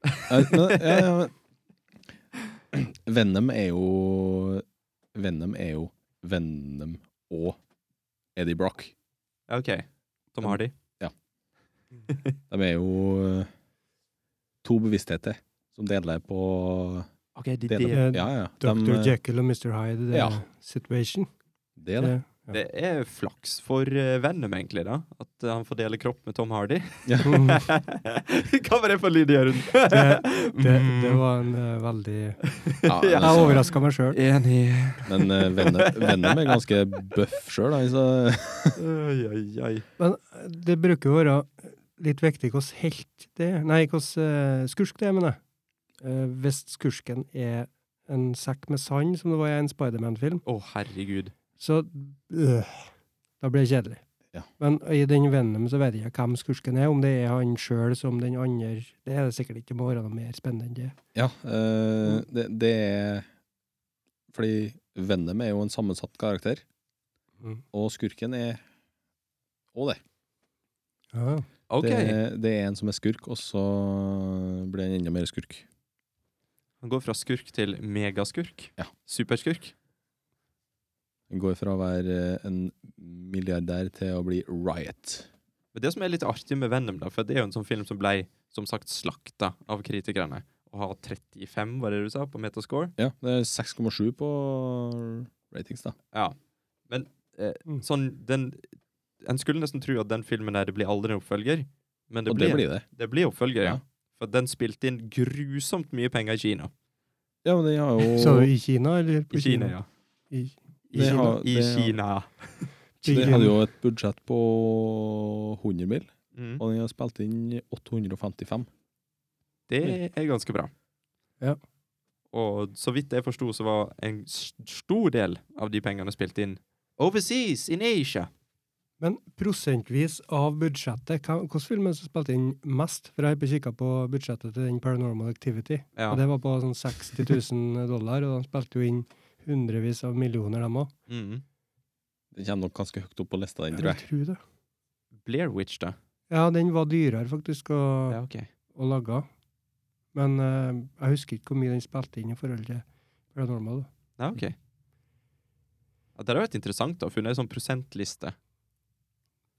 [SPEAKER 3] Ja, ja, ja, men. Venom er jo Venom er jo Venom og Eddie Brock.
[SPEAKER 2] Ja, OK. Tom Hardy.
[SPEAKER 3] De er jo eh, to bevisstheter som deler på
[SPEAKER 2] OK, de,
[SPEAKER 3] deler,
[SPEAKER 2] det,
[SPEAKER 3] Ja, ja.
[SPEAKER 1] Dr.
[SPEAKER 3] De, eh,
[SPEAKER 1] Jekyll og Mr. Hyde det
[SPEAKER 3] Ja.
[SPEAKER 1] er situation.
[SPEAKER 3] det er det.
[SPEAKER 2] Det er flaks for eh, Venom, egentlig, da. At eh, han får dele kropp med Tom Hardy.
[SPEAKER 3] Ja.
[SPEAKER 2] Hva var det for lyd, Jørund?
[SPEAKER 1] Det, det var en uh, veldig
[SPEAKER 3] Ja,
[SPEAKER 2] altså,
[SPEAKER 1] Jeg overraska meg sjøl.
[SPEAKER 2] Enig.
[SPEAKER 3] men uh, Venom, Venom er ganske bøff sjøl, altså.
[SPEAKER 2] Oi, oi, oi.
[SPEAKER 1] Men det bruker å være litt viktig hvordan helt det er. Nei, hvordan uh, skurk det er, mener jeg. Uh, hvis skursken er en sekk med sand, som det var i en Spiderman-film,
[SPEAKER 2] Å, herregud.
[SPEAKER 1] Så øh, da blir det kjedelig.
[SPEAKER 3] Ja.
[SPEAKER 1] Men i den Venom så vet jeg ikke hvem skurken er, om det er han sjøl som den andre Det er det sikkert ikke, må være noe mer spennende enn det.
[SPEAKER 3] Ja, øh, det, det er Fordi Venom er jo en sammensatt karakter,
[SPEAKER 1] Mm.
[SPEAKER 3] og skurken er òg det.
[SPEAKER 1] Ja.
[SPEAKER 2] Okay.
[SPEAKER 3] det. Det er en som er skurk, og så blir han enda mer skurk.
[SPEAKER 2] Han går fra skurk til megaskurk.
[SPEAKER 3] Ja.
[SPEAKER 2] Superskurk.
[SPEAKER 3] Går fra å være eh, en milliardær til å bli Riot.
[SPEAKER 2] Men det som er litt artig med Venom, da, for det er jo en sånn film som ble som sagt slakta av kritikerne, og har 35, var det du sa, på Metascore.
[SPEAKER 3] Ja, det er 6,7 på ratings, da.
[SPEAKER 2] Ja. Men eh,
[SPEAKER 1] Mm.
[SPEAKER 2] sånn den En skulle nesten tro at den filmen der det blir aldri en oppfølger, men det
[SPEAKER 3] og
[SPEAKER 2] blir,
[SPEAKER 3] det blir det.
[SPEAKER 2] det blir oppfølger, ja.
[SPEAKER 3] Ja.
[SPEAKER 2] For den spilte inn grusomt mye penger i Kina.
[SPEAKER 3] Ja, men den har jo
[SPEAKER 1] Så i Kina, eller på
[SPEAKER 2] I Kina, ja.
[SPEAKER 1] I,
[SPEAKER 2] I Kina.
[SPEAKER 3] har-
[SPEAKER 2] I
[SPEAKER 3] det
[SPEAKER 2] Kina.
[SPEAKER 3] Så den hadde jo et budsjett på 100 mil,
[SPEAKER 2] Mm.
[SPEAKER 3] og den har spilt inn 855.
[SPEAKER 2] Det er ganske bra.
[SPEAKER 1] Ja.
[SPEAKER 2] Og så vidt jeg forsto, så var en stor del av de pengene spilt inn overseas, in Asia.
[SPEAKER 1] Men prosentvis av budsjettet, hvilken film er det som spilte inn mest? For jeg har kikka på budsjettet til den Paranormal Activity,
[SPEAKER 2] Ja.
[SPEAKER 1] og det var på sånn 60 000 dollar, og de spilte jo inn hundrevis av millioner, dem òg.
[SPEAKER 2] Mm.
[SPEAKER 3] Den kommer nok ganske høyt opp på lista, den, tror jeg.
[SPEAKER 1] tror det.
[SPEAKER 2] Blair Witch, da.
[SPEAKER 1] Ja, den var dyrere faktisk å,
[SPEAKER 2] Ja, okay.
[SPEAKER 1] å lage. Men uh, jeg husker ikke hvor mye den spilte inn i forhold til Paranormal. da.
[SPEAKER 2] Ja, ok. Ja, det har vært interessant å finne en sånn prosentliste.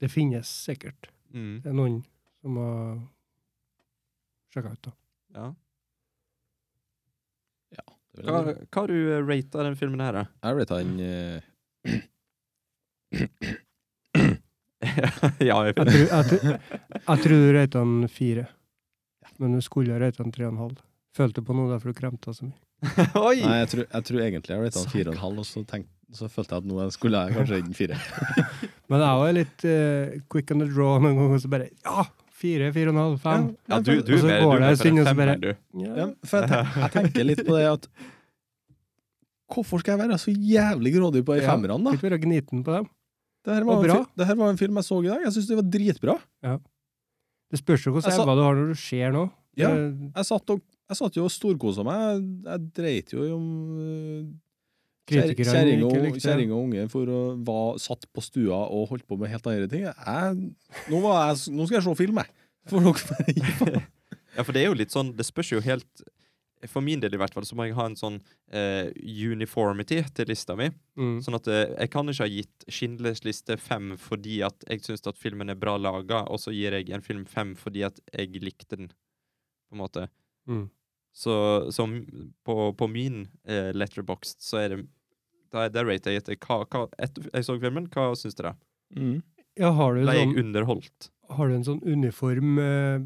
[SPEAKER 1] Det finnes sikkert.
[SPEAKER 2] Mm.
[SPEAKER 1] Det er noen som har sjekka ut, da.
[SPEAKER 2] Ja. Hva, hva har du eh, rata den filmen her, da?
[SPEAKER 3] Jeg rata den eh,
[SPEAKER 2] ja, jeg
[SPEAKER 1] Jeg tror, jeg, tror- jeg tror du røyta den fire, men du skulle ha røyta den tre og en halv. Følte på noe derfor du kremta så mye.
[SPEAKER 2] Oi!
[SPEAKER 3] Nei, jeg tror, jeg tror egentlig jeg rata den fire og en halv, og så, tenk, så følte jeg at nå skulle jeg kanskje inn fire.
[SPEAKER 1] Men jeg er litt eh, quick on the draw noen ganger, og så bare Ja! Fire, fire og en halv, fem.
[SPEAKER 2] Ja, du, du
[SPEAKER 1] Og så går
[SPEAKER 2] du
[SPEAKER 1] det
[SPEAKER 2] med
[SPEAKER 1] en stund, og så bare-.
[SPEAKER 3] Ja, for jeg, tenker, jeg tenker litt på det at Hvorfor skal jeg være så jævlig grådig på de
[SPEAKER 1] Ja.
[SPEAKER 3] femmerne, da?
[SPEAKER 1] Ikke være gniten på dem.
[SPEAKER 3] Det her, var en det her var en film jeg så i dag. Jeg syns det var dritbra. Ja.
[SPEAKER 1] Det spørs jo hvordan evner du har når du ser noe.
[SPEAKER 3] Ja. Jeg satt, og, jeg satt jo og storkosa meg. Jeg, jeg dreit jo om uh,
[SPEAKER 1] Kritikerne
[SPEAKER 3] Kjerring og, og unge for å var satt på stua og holdt på med helt andre ting. Jeg, nå, var jeg, nå skal jeg se film, jeg. For dere.
[SPEAKER 2] Ja, for det er jo litt sånn Det spørs jo helt For min del i hvert fall så må jeg ha en sånn eh, uniformity til lista mi.
[SPEAKER 1] Mm.
[SPEAKER 2] Sånn at eh, jeg kan ikke ha gitt Schindlers liste fem fordi at jeg syns at filmen er bra laga, og så gir jeg en film fem fordi at jeg likte den, på en måte.
[SPEAKER 1] Mm.
[SPEAKER 2] Så, så på, på min eh, letterboxd så er det Da, der rater jeg etter hva, hva Etter jeg så filmen, hva syns dere?
[SPEAKER 3] Mm.
[SPEAKER 1] Ja, har du,
[SPEAKER 2] Ble jeg
[SPEAKER 1] sånn,
[SPEAKER 2] underholdt?
[SPEAKER 1] har du en sånn uniform eh,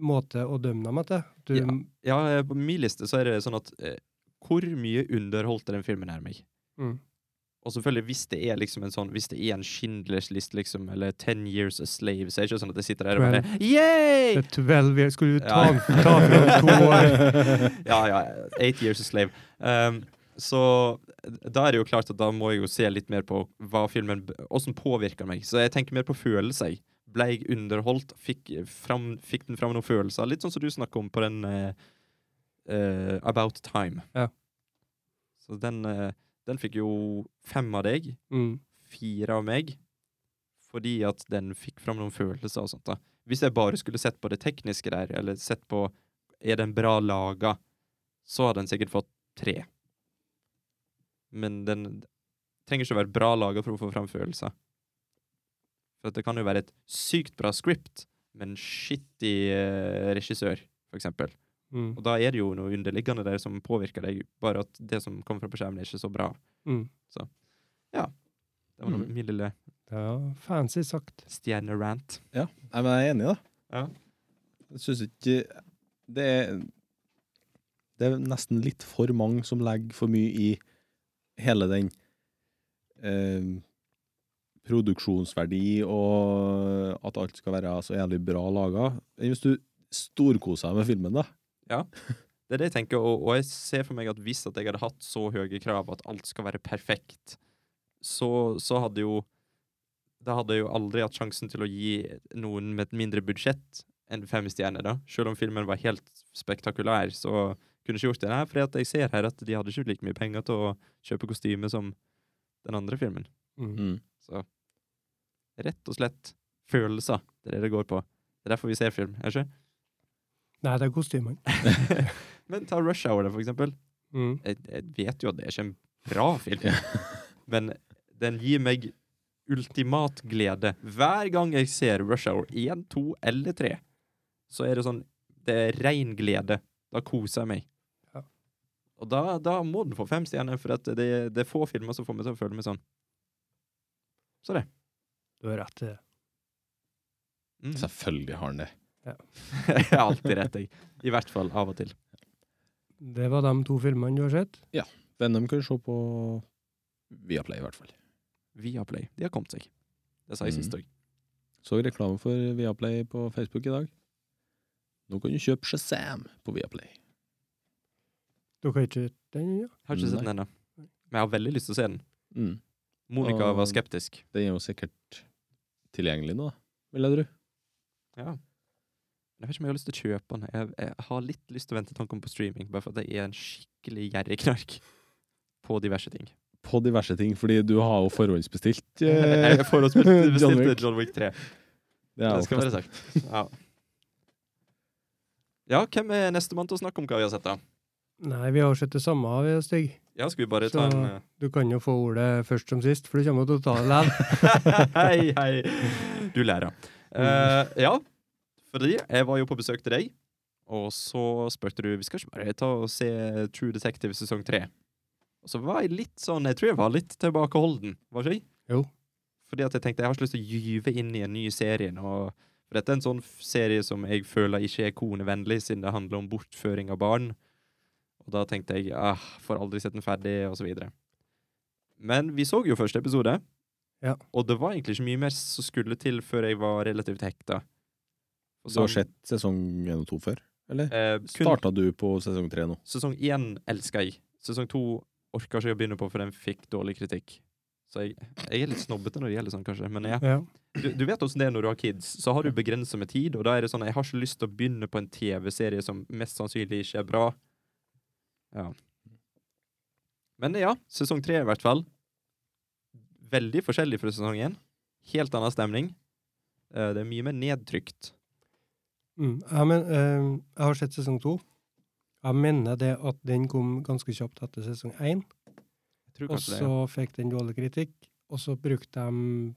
[SPEAKER 1] måte å dømme dem etter? Du,
[SPEAKER 2] Ja. Ja, på min liste så er det sånn at eh, Hvor mye underholdte den filmen her meg?
[SPEAKER 1] Mm.
[SPEAKER 2] Og selvfølgelig, hvis det er liksom en sånn Hvis det er en Schindlers list, liksom, eller Ten Years a Slave, så er det ikke sånn at jeg sitter der og bare Yay!
[SPEAKER 1] Det 12 years. Skulle du ta,
[SPEAKER 2] Ja.
[SPEAKER 1] ta fra to år?
[SPEAKER 2] ja, ja. Eight Years a Slave. Um, så da er det jo klart at da må jeg jo se litt mer på hva filmen Åssen påvirker meg. Så jeg tenker mer på følelser. Ble jeg underholdt? Fikk, fram, fikk den fram noen følelser? Litt sånn som du snakker om på den uh, uh, About Time.
[SPEAKER 1] Ja.
[SPEAKER 2] Så den, uh, den fikk jo fem av deg,
[SPEAKER 1] Mm.
[SPEAKER 2] fire av meg, fordi at den fikk fram noen følelser og sånt. da. Hvis jeg bare skulle sett på det tekniske der, eller sett på er den bra laga, så hadde den sikkert fått tre. Men den trenger ikke å være bra laga for å få fram følelser. For at det kan jo være et sykt bra script, men shitty uh, regissør, for eksempel.
[SPEAKER 1] Mm.
[SPEAKER 2] Og da er det jo noe underliggende der som påvirker deg, bare at det som kommer fra på skjermen, er ikke så bra.
[SPEAKER 1] Mm.
[SPEAKER 2] Det var
[SPEAKER 3] Mm.
[SPEAKER 2] min lille
[SPEAKER 1] Ja, fancy sagt.
[SPEAKER 2] stjernerant.
[SPEAKER 3] Ja, Nei, men jeg er enig, da.
[SPEAKER 2] Ja.
[SPEAKER 3] Jeg syns ikke det er, det er nesten litt for mange som legger for mye i hele den eh, produksjonsverdi og at alt skal være så jævlig bra laga. Hvis du storkoser deg med filmen, da. Ja.
[SPEAKER 2] Det er det jeg tenker, og, og jeg ser for meg at hvis at jeg hadde hatt så høye krav at alt skal være perfekt, så, så hadde jo Da hadde jeg jo aldri hatt sjansen til å gi noen med et mindre budsjett enn fem stjerner, da. Selv om filmen var helt spektakulær, så kunne ikke gjort det. Nei, for jeg ser her at de hadde ikke like mye penger til å kjøpe kostyme som den andre filmen.
[SPEAKER 1] Mm.
[SPEAKER 2] Så rett og slett følelser. Det er det det går på. Det er derfor vi ser film, er det ikke?
[SPEAKER 1] Nei, det er kostymene.
[SPEAKER 2] Men ta Rush Hour, for eksempel.
[SPEAKER 1] Mm.
[SPEAKER 2] jeg, jeg vet jo at det er ikke en bra film, men den gir meg ultimat glede. Hver gang jeg ser Rush Hour 1, 2 eller 3, så er det sånn Det er rein glede. Da koser jeg meg. Og da, da må den få fem stjerner, for at det, det er få filmer som får meg til å føle meg sånn. Så det.
[SPEAKER 1] Du har rett i det.
[SPEAKER 2] Mm.
[SPEAKER 3] Selvfølgelig har han det.
[SPEAKER 1] Ja.
[SPEAKER 2] jeg har alltid rett, jeg. I hvert fall av og til.
[SPEAKER 1] Det var de to filmene du har sett. Ja.
[SPEAKER 3] Venom kan se på Viaplay, i hvert fall.
[SPEAKER 2] Viaplay. De har kommet seg. Det sa jeg
[SPEAKER 3] Mm.
[SPEAKER 2] sist òg.
[SPEAKER 3] Så reklame for Viaplay på Facebook i dag. Nå kan du kjøpe Shazam på Viaplay.
[SPEAKER 1] Du har ikke sett den? Ja.
[SPEAKER 2] Har ikke sett den ennå. Men jeg har veldig lyst til å se den.
[SPEAKER 3] Mm.
[SPEAKER 2] Monica
[SPEAKER 3] Og-
[SPEAKER 2] var skeptisk.
[SPEAKER 3] Den er jo sikkert tilgjengelig nå, vil jeg tro.
[SPEAKER 2] Ja. Jeg vet ikke om jeg har lyst til å kjøpe den. Jeg, jeg har litt lyst til å vente til han kommer på streaming, bare for at jeg er en skikkelig gjerrig knark på diverse ting.
[SPEAKER 3] På diverse ting, fordi du har jo forhåndsbestilt eh,
[SPEAKER 2] Jeg også bestilt
[SPEAKER 3] John Wick.
[SPEAKER 2] John Wick 3.
[SPEAKER 3] Det er
[SPEAKER 2] Det skal være sagt. Ja. ja, hvem er nestemann til å snakke om hva vi har sett, da?
[SPEAKER 1] Nei, vi har sett det samme, av, Stig.
[SPEAKER 2] Ja, skal vi bare ta en eh,
[SPEAKER 1] Du kan jo få ordet først som sist, for du kommer til å ta det likevel.
[SPEAKER 2] Hei, hei. Du lærer. Uh, ja, fordi jeg var jo på besøk til deg, og så spurte du Vi skal ikke bare ta og se True Detective sesong tre. Og så var jeg litt sånn Jeg tror jeg var litt tilbakeholden, var ikke jeg?
[SPEAKER 1] Jo.
[SPEAKER 2] Fordi at jeg tenkte jeg har ikke lyst til å gyve inn i en ny serie nå. For dette er en sånn serie som jeg føler ikke er konevennlig, siden det handler om bortføring av barn. Og da tenkte jeg ah, får aldri sett den ferdig, og så videre. Men vi så jo første episode.
[SPEAKER 1] Ja.
[SPEAKER 2] Og det var egentlig ikke mye mer som skulle til før jeg var relativt hekta. Og
[SPEAKER 3] Du har
[SPEAKER 2] sånn,
[SPEAKER 3] sett sesong én og to før, eller?
[SPEAKER 2] eh,
[SPEAKER 3] Starta du på sesong tre nå?
[SPEAKER 2] sesong én elska jeg. Sesong to orka ikke jeg å begynne på, for den fikk dårlig kritikk. Så jeg, jeg er litt snobbete når det gjelder sånn, kanskje. Men ja.
[SPEAKER 1] Ja.
[SPEAKER 2] Du, du vet åssen det er når du har kids. Så har du begrensa med tid, og da er det sånn jeg har ikke lyst til å begynne på en TV-serie som mest sannsynlig ikke er bra. Ja. Men ja, sesong tre i hvert fall. Veldig forskjellig fra sesong én. Helt annen stemning. Eh, det er mye mer nedtrykt.
[SPEAKER 1] Mm. Ja, men, uh, jeg har sett sesong to. Jeg mener det at den kom ganske kjapt etter sesong én. Og så
[SPEAKER 2] ja.
[SPEAKER 1] fikk den dårlig kritikk. Og så brukte de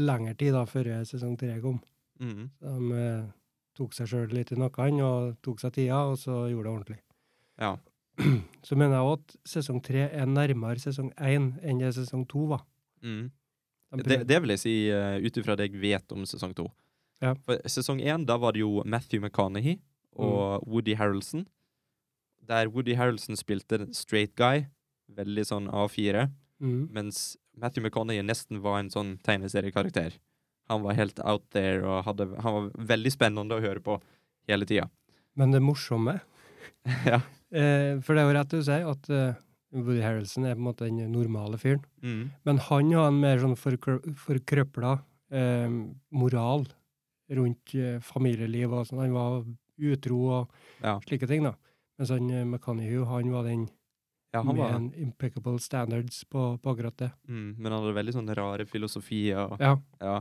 [SPEAKER 1] lengre tid da, før sesong tre kom.
[SPEAKER 2] Mm.
[SPEAKER 1] De uh, tok seg sjøl litt i nakken og tok seg tida, og så gjorde det ordentlig.
[SPEAKER 2] ja.
[SPEAKER 1] Så mener jeg òg at sesong tre er nærmere sesong én enn det sesong to var.
[SPEAKER 2] Mm.
[SPEAKER 1] De
[SPEAKER 2] Det, det vil jeg si uh, ut ifra det jeg vet om sesong to.
[SPEAKER 1] Ja.
[SPEAKER 2] For sesong én, da var det jo Matthew McConaughey og Woody Harrelson. Der Woody Harrelson spilte straight guy, veldig sånn A4,
[SPEAKER 1] mm.
[SPEAKER 2] mens Matthew McConaughey nesten var en sånn tegneseriekarakter. Han var helt out there, og hadde, han var veldig spennende å høre på hele tida.
[SPEAKER 1] Men det morsomme
[SPEAKER 2] ja.
[SPEAKER 1] eh, For det er jo rett du sier, at uh, Woody Harrelson er på en måte den normale fyren.
[SPEAKER 2] Mm.
[SPEAKER 1] Men han har en mer sånn forkrøpla eh, moral rundt eh, familieliv og sånn. Han var utro og
[SPEAKER 2] Ja.
[SPEAKER 1] slike ting, da. Mens han eh, McConaughey, han var den
[SPEAKER 2] ja, han
[SPEAKER 1] med
[SPEAKER 2] var
[SPEAKER 1] en impeccable standards på, på akkurat det.
[SPEAKER 2] mm, Men han hadde veldig sånne rare filosofier. Og,
[SPEAKER 1] Ja.
[SPEAKER 2] Ja.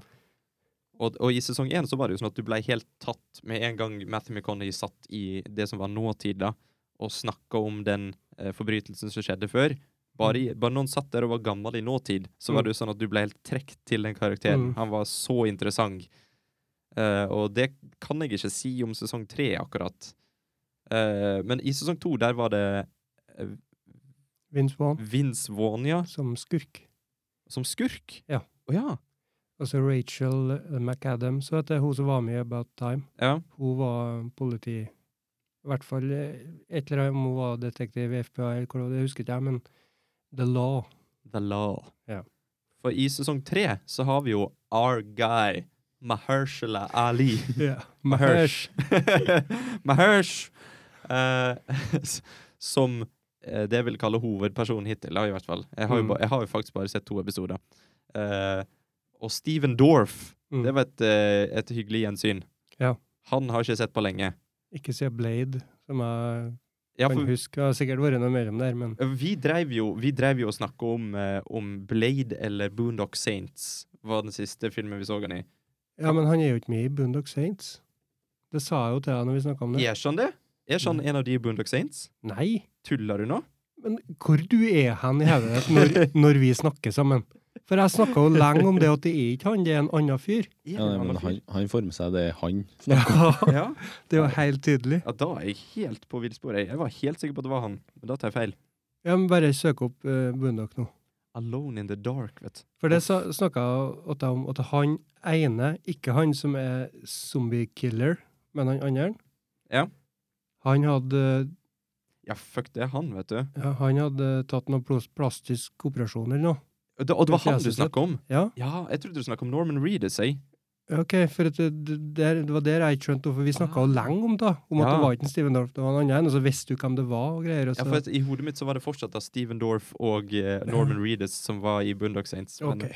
[SPEAKER 2] Og, og i sesong én så var det jo sånn at du ble helt tatt med en gang Matthew McConaughey satt i det som var nåtid, da, og snakka om den eh, forbrytelsen som skjedde før. Bare, i, bare noen satt der og var gammel i nåtid, så var
[SPEAKER 1] Mm.
[SPEAKER 2] det jo sånn at du ble helt trukket til den karakteren.
[SPEAKER 1] Mm.
[SPEAKER 2] Han var så interessant. Uh, og det kan jeg ikke si om sesong tre, akkurat. Uh, men i sesong to, der var det uh,
[SPEAKER 1] Vince Vaughn
[SPEAKER 2] Vince Vaughn, ja,
[SPEAKER 1] som skurk.
[SPEAKER 2] som skurk.
[SPEAKER 1] Ja.
[SPEAKER 2] Å ja.
[SPEAKER 1] Og så Rachel McAdam, McAdams, vet du, hun som var med i About Time.
[SPEAKER 2] ja.
[SPEAKER 1] Hun var politi I hvert fall eh, et eller annet om hun var detektiv i FBI, eller hva det husker ikke jeg, men The Law.
[SPEAKER 2] The Law.
[SPEAKER 1] Ja.
[SPEAKER 2] For i sesong tre så har vi jo our guy, Mahershala Ali.
[SPEAKER 1] Ja.
[SPEAKER 2] Mahersh. Mahersh. Uh, som eh, det jeg vil kalle hovedpersonen hittil, i hvert fall. Jeg har jo,
[SPEAKER 1] Mm.
[SPEAKER 2] ba, jeg har jo faktisk bare sett to episoder. Eh, og Steven Dorff,
[SPEAKER 1] Mm.
[SPEAKER 2] det var et, eh, et hyggelig gjensyn.
[SPEAKER 1] Ja.
[SPEAKER 2] Han har ikke sett på lenge.
[SPEAKER 1] Ikke siden Blade, som jeg
[SPEAKER 2] Ja,
[SPEAKER 1] kan huske. Det har sikkert vært noe mellom der, men
[SPEAKER 2] vi drev jo, vi drev jo og snakka om, eh, om Blade eller Boondock Saints, var den siste filmen vi så han i.
[SPEAKER 1] Ja, men han er jo ikke med i Boondock Saints. Det sa jeg jo til deg når vi snakka om det.
[SPEAKER 2] Er han det? Er han en av de i Boondock Saints?
[SPEAKER 1] Nei,
[SPEAKER 2] Tuller du nå?
[SPEAKER 1] men hvor du er hen i hodet når, når vi snakker sammen? For jeg snakka jo lenge om det at det er ikke han, det er en annen fyr.
[SPEAKER 3] Ja, nei, men han, han får med seg det er han.
[SPEAKER 1] Ja,
[SPEAKER 2] Ja.
[SPEAKER 1] det er jo helt tydelig.
[SPEAKER 2] ja, da er jeg helt på villsporet. Jeg var helt sikker på at det var han, men da tar jeg feil.
[SPEAKER 1] Ja, men Bare søk opp uh, Boondock nå.
[SPEAKER 2] Alone in the dark, vet du.
[SPEAKER 1] For det snakka jeg om at han ene, ikke han som er zombie killer, Men han andre,
[SPEAKER 2] Ja.
[SPEAKER 1] han hadde,
[SPEAKER 2] Ja, fuck det er han, vet du.
[SPEAKER 1] ja, han hadde tatt noen plas- plastisk operasjon eller noe.
[SPEAKER 2] Og det, og det var han du snakka om?
[SPEAKER 1] Ja,
[SPEAKER 2] Ja, jeg trodde du snakka om Norman Reedus, jeg.
[SPEAKER 1] ok, for det, det, det var der jeg ikke skjønte hvorfor vi snakka
[SPEAKER 2] Ah.
[SPEAKER 1] lenge om det. Om at
[SPEAKER 2] Ja.
[SPEAKER 1] det var ikke en Steven Dorff, det var en annen, og så visste du hvem det var og greier. Og
[SPEAKER 2] Ja, for at I hodet mitt så var det fortsatt da Steven Dorff og eh, Norman Reedus som var i Boondock Saints. Men,
[SPEAKER 1] ok.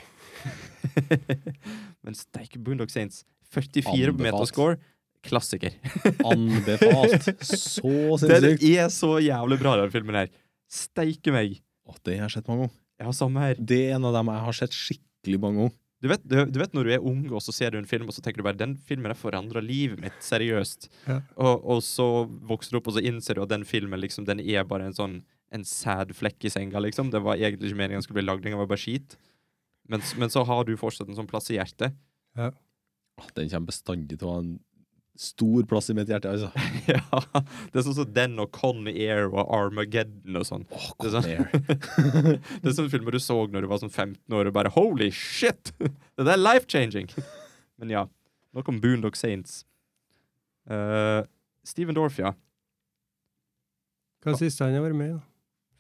[SPEAKER 2] men steike Boondock Saints. 44 på
[SPEAKER 3] Anbefalt.
[SPEAKER 2] metascore. Klassiker.
[SPEAKER 3] Anbefalt. Så
[SPEAKER 2] Den er så jævlig bra, den filmen her. Steike meg.
[SPEAKER 3] Å, det har jeg sett mange ganger.
[SPEAKER 2] Ja, samme her.
[SPEAKER 3] Det er en av dem jeg har sett skikkelig mange ganger.
[SPEAKER 2] Du vet, du, du vet når du er ung, og så ser du en film, og så tenker du bare den filmen har forandra livet mitt. Seriøst.
[SPEAKER 1] Ja.
[SPEAKER 2] Og, og så vokser du opp, og så innser du at den filmen liksom, den er bare en sånn en sad flekk i senga, liksom. Det var egentlig ikke meningen den skulle bli lagd, den var bare skit. Men, men så har du fortsatt en sånn plass i hjertet.
[SPEAKER 3] Ja. Den kommer bestandig til å ha en stor plass i mitt hjerte, altså.
[SPEAKER 2] ja, Det er sånn som den og Con Air og Armageddon og sånn. Er sånn-
[SPEAKER 3] Air.
[SPEAKER 2] det er sånne filmer du så når du var sånn 15 år og bare Holy shit! Det der er life-changing! Men ja, nok om Boondock Saints. Uh, Steven Dorff, ja.
[SPEAKER 1] Hva er det siste han har vært med i?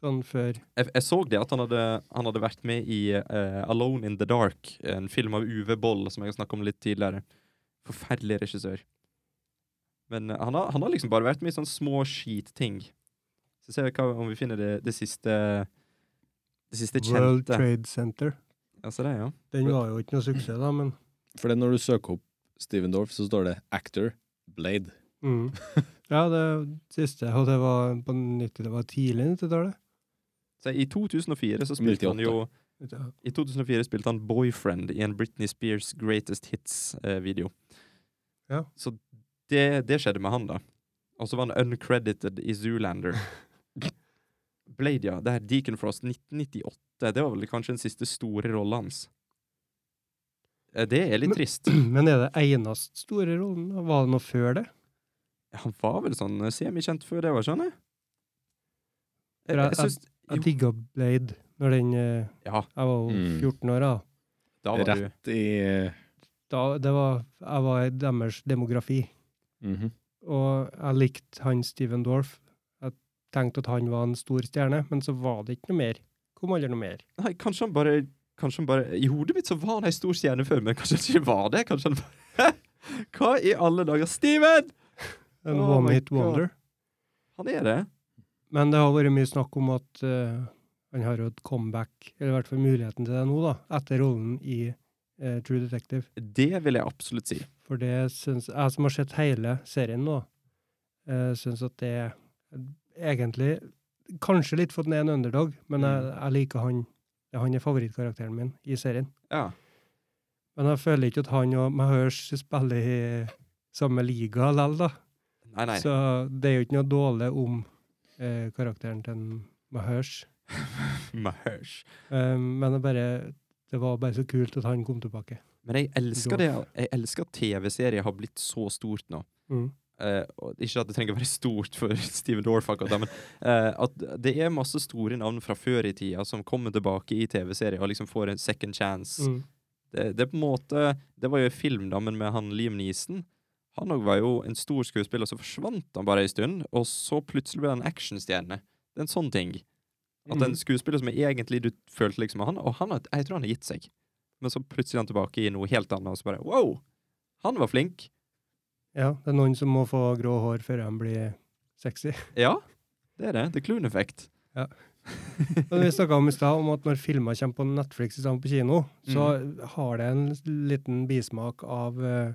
[SPEAKER 1] Sånn før
[SPEAKER 2] Jeg, jeg så det at han hadde, han hadde vært med i uh, Alone in the Dark, en film av Uwe Boll, som jeg har snakket om litt tidligere. Forferdelig regissør. Men eh, han, har, han har liksom bare vært med i sånne små skitting. Så ser vi hva, om vi finner det, det siste Det siste
[SPEAKER 1] World. Trade Center.
[SPEAKER 2] Altså det, ja.
[SPEAKER 1] Den var jo ikke noe suksess, da, men
[SPEAKER 3] For det når du søker opp Steven Dorff, så står det 'actor Blade'.
[SPEAKER 1] mm. Ja, det siste, og det var på 90, det var tidlig 90-tallet.
[SPEAKER 2] Så I 2004 så spilte han jo I 2004 spilte han Boyfriend i en Britney Spears Greatest Hits-video.
[SPEAKER 1] Ja.
[SPEAKER 2] Så det, det skjedde med han, da. Og så var han uncredited i Zoolander. Blade, ja. Det her Deacon Frost 1998. Det var vel kanskje den siste store rolla hans. Eh, Det er litt
[SPEAKER 1] Men-
[SPEAKER 2] trist.
[SPEAKER 1] Men er det eneste store rollen? Var det noe før det?
[SPEAKER 2] Han var vel sånn eh, semikjent før det, var skjønner jeg? Jeg,
[SPEAKER 1] jeg-
[SPEAKER 2] jeg
[SPEAKER 1] Jeg digga Blade når den eh,
[SPEAKER 2] Ja,
[SPEAKER 1] Jeg var jo
[SPEAKER 3] Mm.
[SPEAKER 1] 14 år da.
[SPEAKER 2] da var du
[SPEAKER 3] Rett i
[SPEAKER 1] da. Det var Jeg var i deres demografi.
[SPEAKER 3] Mhm.
[SPEAKER 1] Og jeg likte han Steven Dorff. Jeg tenkte at han var en stor stjerne, men så var det ikke noe mer. Kom aldri noe mer.
[SPEAKER 2] Nei, kanskje han bare Kanskje han bare I hodet mitt så var han ei stor stjerne før, men kanskje han ikke var det? Kanskje han bare Hva i alle dager? Steven!
[SPEAKER 1] En
[SPEAKER 2] Oh
[SPEAKER 1] one hit wonder.
[SPEAKER 2] Han er det.
[SPEAKER 1] Men det har vært mye snakk om at uh, han har jo et comeback, eller i hvert fall muligheten til det nå, da, etter rollen i uh, True Detective.
[SPEAKER 2] Det vil jeg absolutt si.
[SPEAKER 1] For det syns jeg som har sett hele serien nå, uh, syns at det er egentlig Kanskje litt for at han er en underdog, men jeg,
[SPEAKER 2] Mm.
[SPEAKER 1] jeg liker han. Han er favorittkarakteren min i serien.
[SPEAKER 2] Ja.
[SPEAKER 1] Men jeg føler ikke at han og Mahers spiller i samme liga likevel, da.
[SPEAKER 2] Nei, nei.
[SPEAKER 1] Så det er jo ikke noe dårlig om eh, karakteren til Mahers.
[SPEAKER 2] Mahers.
[SPEAKER 1] Um, men det, bare, det var bare så kult at han kom tilbake.
[SPEAKER 2] Men jeg elsker det. Jeg elsker at TV-serier har blitt så stort nå.
[SPEAKER 1] Mm.
[SPEAKER 2] Uh, ikke at det trenger å være stort for Steven Dorff, men uh, at det er masse store navn fra før i tida som kommer tilbake i TV-serier og liksom får en second chance.
[SPEAKER 1] Mm.
[SPEAKER 2] Det, det på en måte Det var jo i film, da, men med han Liam Neeson. Han òg var jo en stor skuespiller, så forsvant han bare ei stund, og så plutselig ble han actionstjerne. Det er en sånn ting. At en
[SPEAKER 1] Mm.
[SPEAKER 2] skuespiller som egentlig du følte liksom han, Og han jeg tror han har gitt seg. Men så plutselig er han tilbake i noe helt annet, og så bare wow! Han var flink.
[SPEAKER 1] Ja, det er noen som må få grå hår før de blir sexy.
[SPEAKER 2] Ja, det er det. The Clune Effect.
[SPEAKER 1] Men vi snakka om i stad om at når filmer kommer på Netflix i stedet på kino, så har det en liten bismak av uh,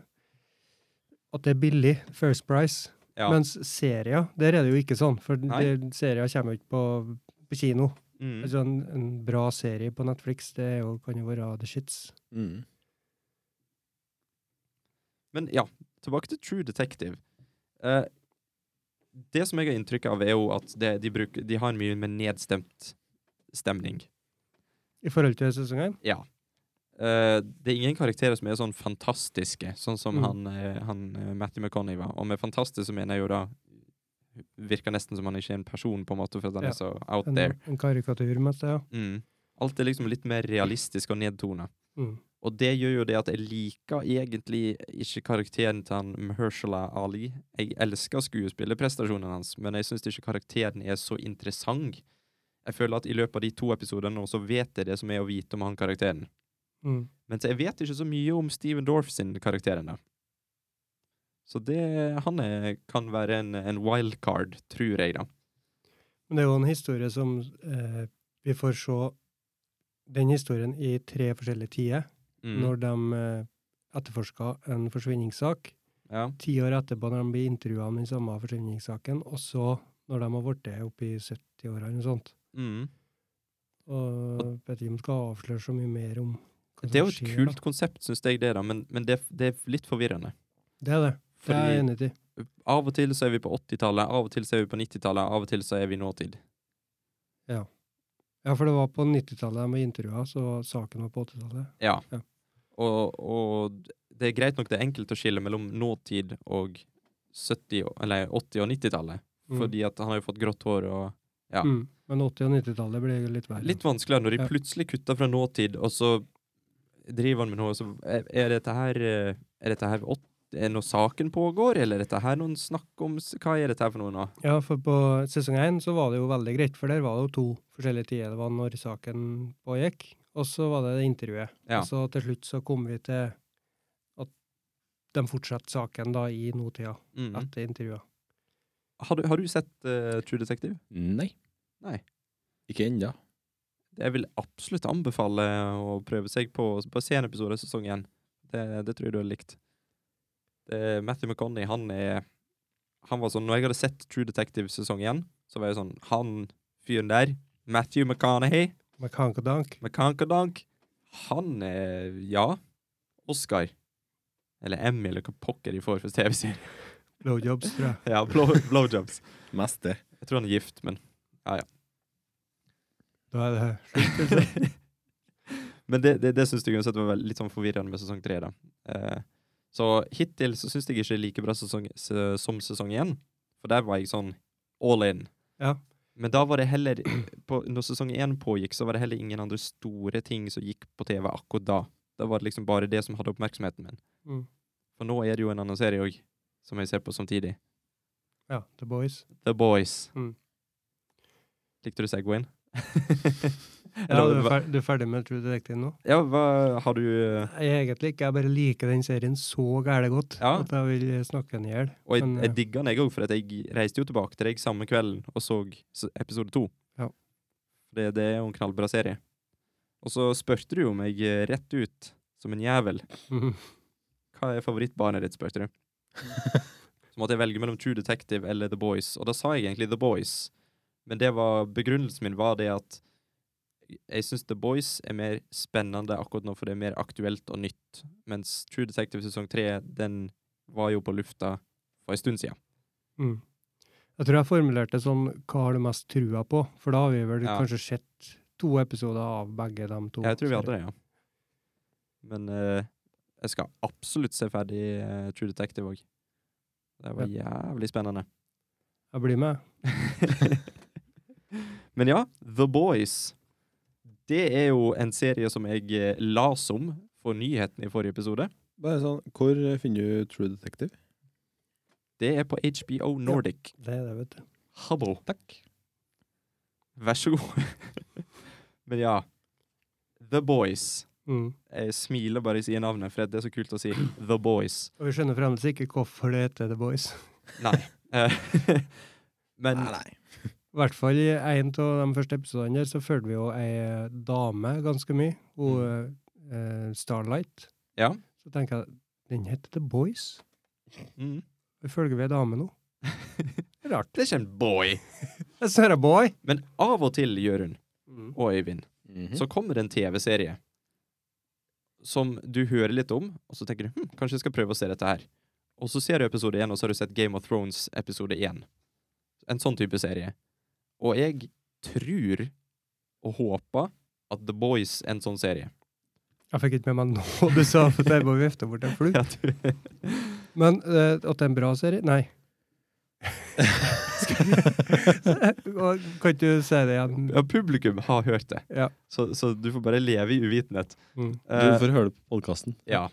[SPEAKER 1] at det er billig. First price.
[SPEAKER 2] Ja.
[SPEAKER 1] Mens serier, der er det jo ikke sånn. For serier kommer jo ikke på, på kino.
[SPEAKER 2] Mm.
[SPEAKER 1] Altså en, en bra serie på Netflix, det jo, kan jo være the shits.
[SPEAKER 3] Mm.
[SPEAKER 2] Men ja, tilbake til True Detective. Eh, det som jeg har inntrykk av, er jo at det, de, bruker, de har mye med nedstemt stemning.
[SPEAKER 1] I forhold til sesongen.
[SPEAKER 2] Ja. Eh, det er ingen karakterer som er sånn fantastiske, sånn som
[SPEAKER 1] Mm.
[SPEAKER 2] han, eh, han Matty Matthew McConney var. Og med fantastisk så mener jeg jo da Virker nesten som han ikke er en person, på en måte, for at han
[SPEAKER 1] Ja.
[SPEAKER 2] er så out
[SPEAKER 1] En,
[SPEAKER 2] there.
[SPEAKER 1] en karikatur, mest, ja.
[SPEAKER 2] Mm. Alt er liksom litt mer realistisk og nedtona.
[SPEAKER 1] Mm.
[SPEAKER 2] Og det gjør jo det at jeg liker egentlig ikke karakteren til han Mershala Ali. Jeg elsker skuespillerprestasjonen hans, men jeg syns ikke karakteren er så interessant. Jeg føler at i løpet av de to episodene så vet jeg det som er å vite om han karakteren.
[SPEAKER 1] Mm.
[SPEAKER 2] Mens jeg vet ikke så mye om Steven Dorff sin karakter ennå. Så det, han er, kan være en, en wildcard, tror jeg, da.
[SPEAKER 1] Men det er jo en historie som eh, Vi får se den historien i tre forskjellige tider.
[SPEAKER 2] Mm.
[SPEAKER 1] Når de eh, etterforska en forsvinningssak.
[SPEAKER 2] Ja.
[SPEAKER 1] Ti år etterpå, når de blir intervjua om den samme forsvinningssaken. Og så når de har blitt oppe i 70-åra eller noe sånt.
[SPEAKER 2] Mm.
[SPEAKER 1] Og vet ikke om vi skal avsløre så mye mer om hva
[SPEAKER 2] Det er jo et
[SPEAKER 1] skjer,
[SPEAKER 2] kult konsept, syns jeg det, da, men, men det, det er litt forvirrende.
[SPEAKER 1] Det er det. Er jeg
[SPEAKER 2] er
[SPEAKER 1] enig i.
[SPEAKER 2] av og til så er vi på 80-tallet, av og til så er vi på 90-tallet, av og til så er vi i nåtid.
[SPEAKER 1] Ja, for det var på 90-tallet de var intervjua, så saken var på 80-tallet.
[SPEAKER 2] Ja.
[SPEAKER 1] Ja.
[SPEAKER 2] Og, og det er greit nok det er enkelt å skille mellom nåtid og 70, eller 80- og 90-tallet,
[SPEAKER 1] Mm.
[SPEAKER 2] fordi at han har jo fått grått hår og ja.
[SPEAKER 1] Mm. Men 80- og 90-tallet blir litt verre.
[SPEAKER 2] Litt vanskeligere når de
[SPEAKER 1] Ja.
[SPEAKER 2] plutselig kutter fra nåtid, og så driver han med noe så Er, dette her eh, Er dette her åt- er noe saken pågår, eller er dette her noen snakk om Hva er dette her for noe nå?
[SPEAKER 1] Ja, for på sesong én så var det jo veldig greit, for der var det jo to forskjellige tider. Det var når saken pågikk, og så var det det intervjuet.
[SPEAKER 2] Ja.
[SPEAKER 1] Og så til slutt så kom vi til at de fortsatte saken da i nåtida,
[SPEAKER 2] Mm.
[SPEAKER 1] etter intervjuet.
[SPEAKER 2] Har, du, har du sett uh, True Detective?
[SPEAKER 3] Nei.
[SPEAKER 2] Nei.
[SPEAKER 3] Ikke ennå.
[SPEAKER 2] Jeg vil absolutt anbefale å prøve seg på, på å se av sesong én. Det, det tror jeg du hadde likt. Det, Matthew McConney, han er Han var sånn Når jeg hadde sett True Detective sesong én, så var jeg sånn Han fyren der, Matthew McConaughey,
[SPEAKER 1] McConkadonk. Kankadank.
[SPEAKER 2] Han er Ja. Oscar. Eller Emmy, eller hva pokker de får for TV-serie.
[SPEAKER 1] Blowjobs, tror jeg.
[SPEAKER 2] Ja, blow, blowjobs.
[SPEAKER 3] Meste.
[SPEAKER 2] Jeg tror han er gift, men ja, ja.
[SPEAKER 1] Da er det slutt. liksom.
[SPEAKER 2] Men det, det, det syns jeg uansett var litt sånn forvirrende med sesong tre. da. Eh, så hittil så syns jeg ikke det er like bra sesong, som sesong én. For der var jeg sånn all in.
[SPEAKER 1] Ja.
[SPEAKER 2] Men da var det heller på, Når sesong én pågikk, så var det heller ingen andre store ting som gikk på TV akkurat da. Da var det liksom bare det som hadde oppmerksomheten min.
[SPEAKER 1] Mm.
[SPEAKER 2] For nå er det jo en annen serie òg, som jeg ser på samtidig.
[SPEAKER 1] Ja, The Boys.
[SPEAKER 2] The Boys.
[SPEAKER 1] Mm.
[SPEAKER 2] Likte du Segwayen?
[SPEAKER 1] Ja, du er, ferdig, du er ferdig med True Detective nå?
[SPEAKER 2] ja, hva har du eh,
[SPEAKER 1] egentlig ikke, jeg bare liker den serien så gæle godt
[SPEAKER 2] Ja.
[SPEAKER 1] at jeg vil snakke den i hjel.
[SPEAKER 2] Og jeg,
[SPEAKER 1] Men,
[SPEAKER 2] jeg
[SPEAKER 1] eh,
[SPEAKER 2] digga den, jeg òg, for jeg reiste jo tilbake til deg samme kvelden og så episode to.
[SPEAKER 1] Ja.
[SPEAKER 2] Det, det er jo en knallbra serie. Og så spurte du jo meg eh, rett ut, som en jævel, hva er favorittbarnet ditt, spurte du. Så måtte jeg velge mellom True Detective eller The Boys, og da sa jeg egentlig The Boys. Men det var, begrunnelsen min var det at jeg syns The Boys er mer spennende akkurat nå, for det er mer aktuelt og nytt. Mens True Detective sesong tre, den var jo på lufta for en stund siden.
[SPEAKER 1] Mm. Jeg tror jeg formulerte sånn Hva har du mest trua på? For da har vi vel
[SPEAKER 2] Ja.
[SPEAKER 1] kanskje sett to episoder av begge de to.
[SPEAKER 2] Jeg tror vi hadde det, ja. Men uh, jeg skal absolutt se ferdig uh, True Detective òg. Det var jævlig spennende.
[SPEAKER 1] Jeg blir med.
[SPEAKER 2] Men ja, The Boys. Det er jo en serie som jeg eh, las om for nyheten i forrige episode.
[SPEAKER 3] Bare sånn, Hvor finner du True Detective?
[SPEAKER 2] Det er på HBO Nordic.
[SPEAKER 1] Det er det, vet du.
[SPEAKER 2] Habbo. Takk. Vær så god. Men ja. The Boys.
[SPEAKER 1] Mm.
[SPEAKER 2] Jeg smiler bare jeg sier navnet, for det er så kult å si The Boys.
[SPEAKER 1] Og vi skjønner fremdeles ikke hvorfor det heter The Boys.
[SPEAKER 2] Nei. Men
[SPEAKER 3] nei, nei.
[SPEAKER 1] I hvert fall i en av de første episodene der så følte vi jo ei dame ganske mye. Hun eh, Starlight.
[SPEAKER 2] Ja.
[SPEAKER 1] Så tenker jeg den heter The Boys.
[SPEAKER 2] mm,
[SPEAKER 1] Følger vi ei dame nå? Rart.
[SPEAKER 2] Det er ikke en boy.
[SPEAKER 1] Jeg ser en boy!
[SPEAKER 2] Men av og til, Jørund
[SPEAKER 1] Mm.
[SPEAKER 2] og Øyvind,
[SPEAKER 3] Mhm.
[SPEAKER 2] så kommer det en TV-serie som du hører litt om, og så tenker du hm, kanskje jeg skal prøve å se dette her. Og så ser du episode én, og så har du sett Game of Thrones episode én. En sånn type serie. Og jeg tror og håper at The Boys er en sånn serie.
[SPEAKER 1] Jeg fikk ikke med meg nå du sa, for jeg bare vifta bort en flue.
[SPEAKER 2] Ja,
[SPEAKER 1] Men uh, at det er en bra serie? Nei. Kan ikke du si det igjen?
[SPEAKER 2] Ja, publikum har hørt det,
[SPEAKER 1] Ja.
[SPEAKER 2] så, så du får bare leve i uvitenhet.
[SPEAKER 1] Mm.
[SPEAKER 3] Du
[SPEAKER 2] Eh,
[SPEAKER 3] får høre det på podkasten.
[SPEAKER 2] ja.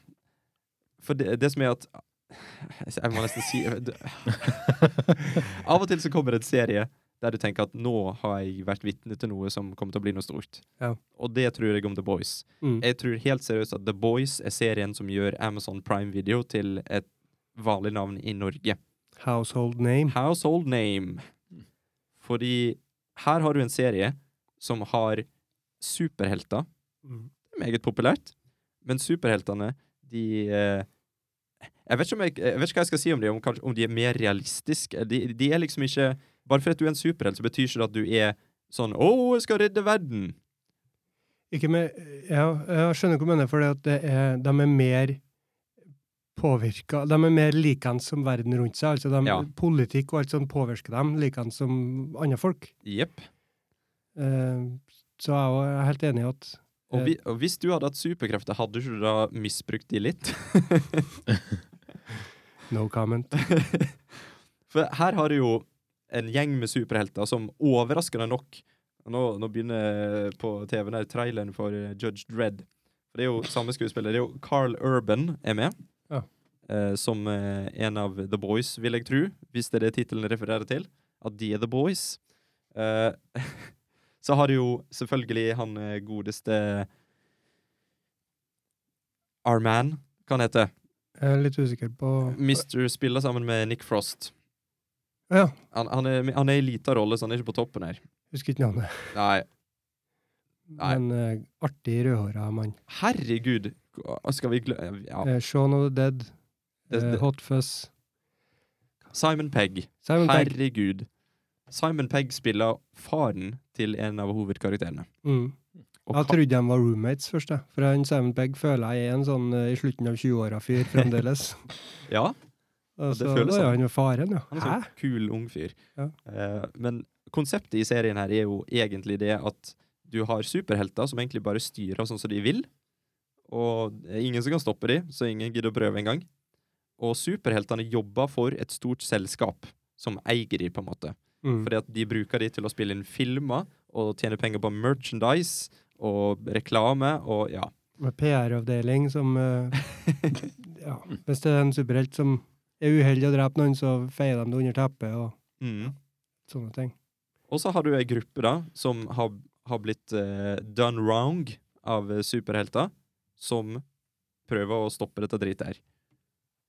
[SPEAKER 2] For det, det som er at Jeg må nesten si Av og til så kommer det en serie der du tenker at nå har jeg vært vitne til noe som kommer til å bli noe stort.
[SPEAKER 1] Ja.
[SPEAKER 2] Og det tror jeg om The Boys.
[SPEAKER 1] Mm.
[SPEAKER 2] Jeg tror helt seriøst at The Boys er serien som gjør Amazon Prime Video til et vanlig navn i Norge.
[SPEAKER 1] Household name.
[SPEAKER 2] Household name. Fordi her har du en serie som har superhelter.
[SPEAKER 1] Mm.
[SPEAKER 2] Det meget populært. Men superheltene, de eh, jeg, vet jeg, jeg vet ikke hva jeg skal si om de, om, om de er mer realistiske. De, de er liksom ikke Bare fordi at du er en superhelt, så betyr ikke det at du er sånn 'Å, jeg skal redde verden'.
[SPEAKER 1] Ikke med, ja, jeg skjønner hva du mener, for det at det er, de er mer påvirka De er mer likens som verden rundt seg. altså de,
[SPEAKER 2] Ja.
[SPEAKER 1] Politikk og alt sånt påvirker dem likens som andre folk.
[SPEAKER 2] Jepp.
[SPEAKER 1] Uh, så jeg er helt enig i at
[SPEAKER 2] Og,
[SPEAKER 1] Eh.
[SPEAKER 2] vi, og hvis du hadde hatt superkrefter, hadde du da misbrukt de litt?
[SPEAKER 1] no comment.
[SPEAKER 2] For her har du jo en gjeng med superhelter som overraskende nok Nå, nå begynner på TV-en her traileren for eh, Judge Dredd. For det er jo samme skuespiller. Det er jo Carl Urban er med.
[SPEAKER 1] Ja.
[SPEAKER 2] Eh, som eh, en av The Boys, vil jeg tro. Hvis det er det tittelen refererer til. At de er The Boys. Eh, så har du jo selvfølgelig han eh, godeste Arman, hva han heter.
[SPEAKER 1] Jeg er litt usikker på
[SPEAKER 2] Mister spiller sammen med Nick Frost.
[SPEAKER 1] Ja,
[SPEAKER 2] Han, han, er, han er i lita rolle, så han er ikke på toppen her.
[SPEAKER 1] husker ikke navnet.
[SPEAKER 2] Nei, Nei.
[SPEAKER 1] Men eh, artig rødhåra mann.
[SPEAKER 2] herregud! Skal vi glemme ja.
[SPEAKER 1] Eh, Shaun of the Dead.
[SPEAKER 2] Det-
[SPEAKER 1] eh,
[SPEAKER 2] det-
[SPEAKER 1] Hot Fuzz.
[SPEAKER 2] Simon Pegg.
[SPEAKER 1] Simon Pegg.
[SPEAKER 2] Herregud. Simon Pegg spiller faren til en av hovedkarakterene.
[SPEAKER 1] Mm. Jeg trodde de var roommates først, jeg. For han Simon Pegg føler jeg er en sånn eh, i slutten av 20-åra-fyr fremdeles.
[SPEAKER 2] ja,
[SPEAKER 1] Og
[SPEAKER 2] det føles sånn.
[SPEAKER 1] han jo faren, ja.
[SPEAKER 2] han er
[SPEAKER 1] en
[SPEAKER 2] sånn kul ung fyr.
[SPEAKER 1] Ja.
[SPEAKER 2] Eh, men konseptet i serien her er jo egentlig det at du har superhelter som egentlig bare styrer sånn som de vil. Og det er ingen som kan stoppe dem, så ingen gidder å prøve engang. Og superheltene jobber for et stort selskap som eier dem, på en måte.
[SPEAKER 1] Mm.
[SPEAKER 2] Fordi at de bruker dem til å spille inn filmer og tjene penger på merchandise og reklame og ja.
[SPEAKER 1] Med PR-avdeling som uh, Ja, hvis det er en superhelt som er uheldig og dreper noen, så feier de det under teppet og
[SPEAKER 2] Mm.
[SPEAKER 1] sånne ting.
[SPEAKER 2] Og så har du ei gruppe da som har, har blitt uh, done wrong av superhelter, som prøver å stoppe dette dritet her.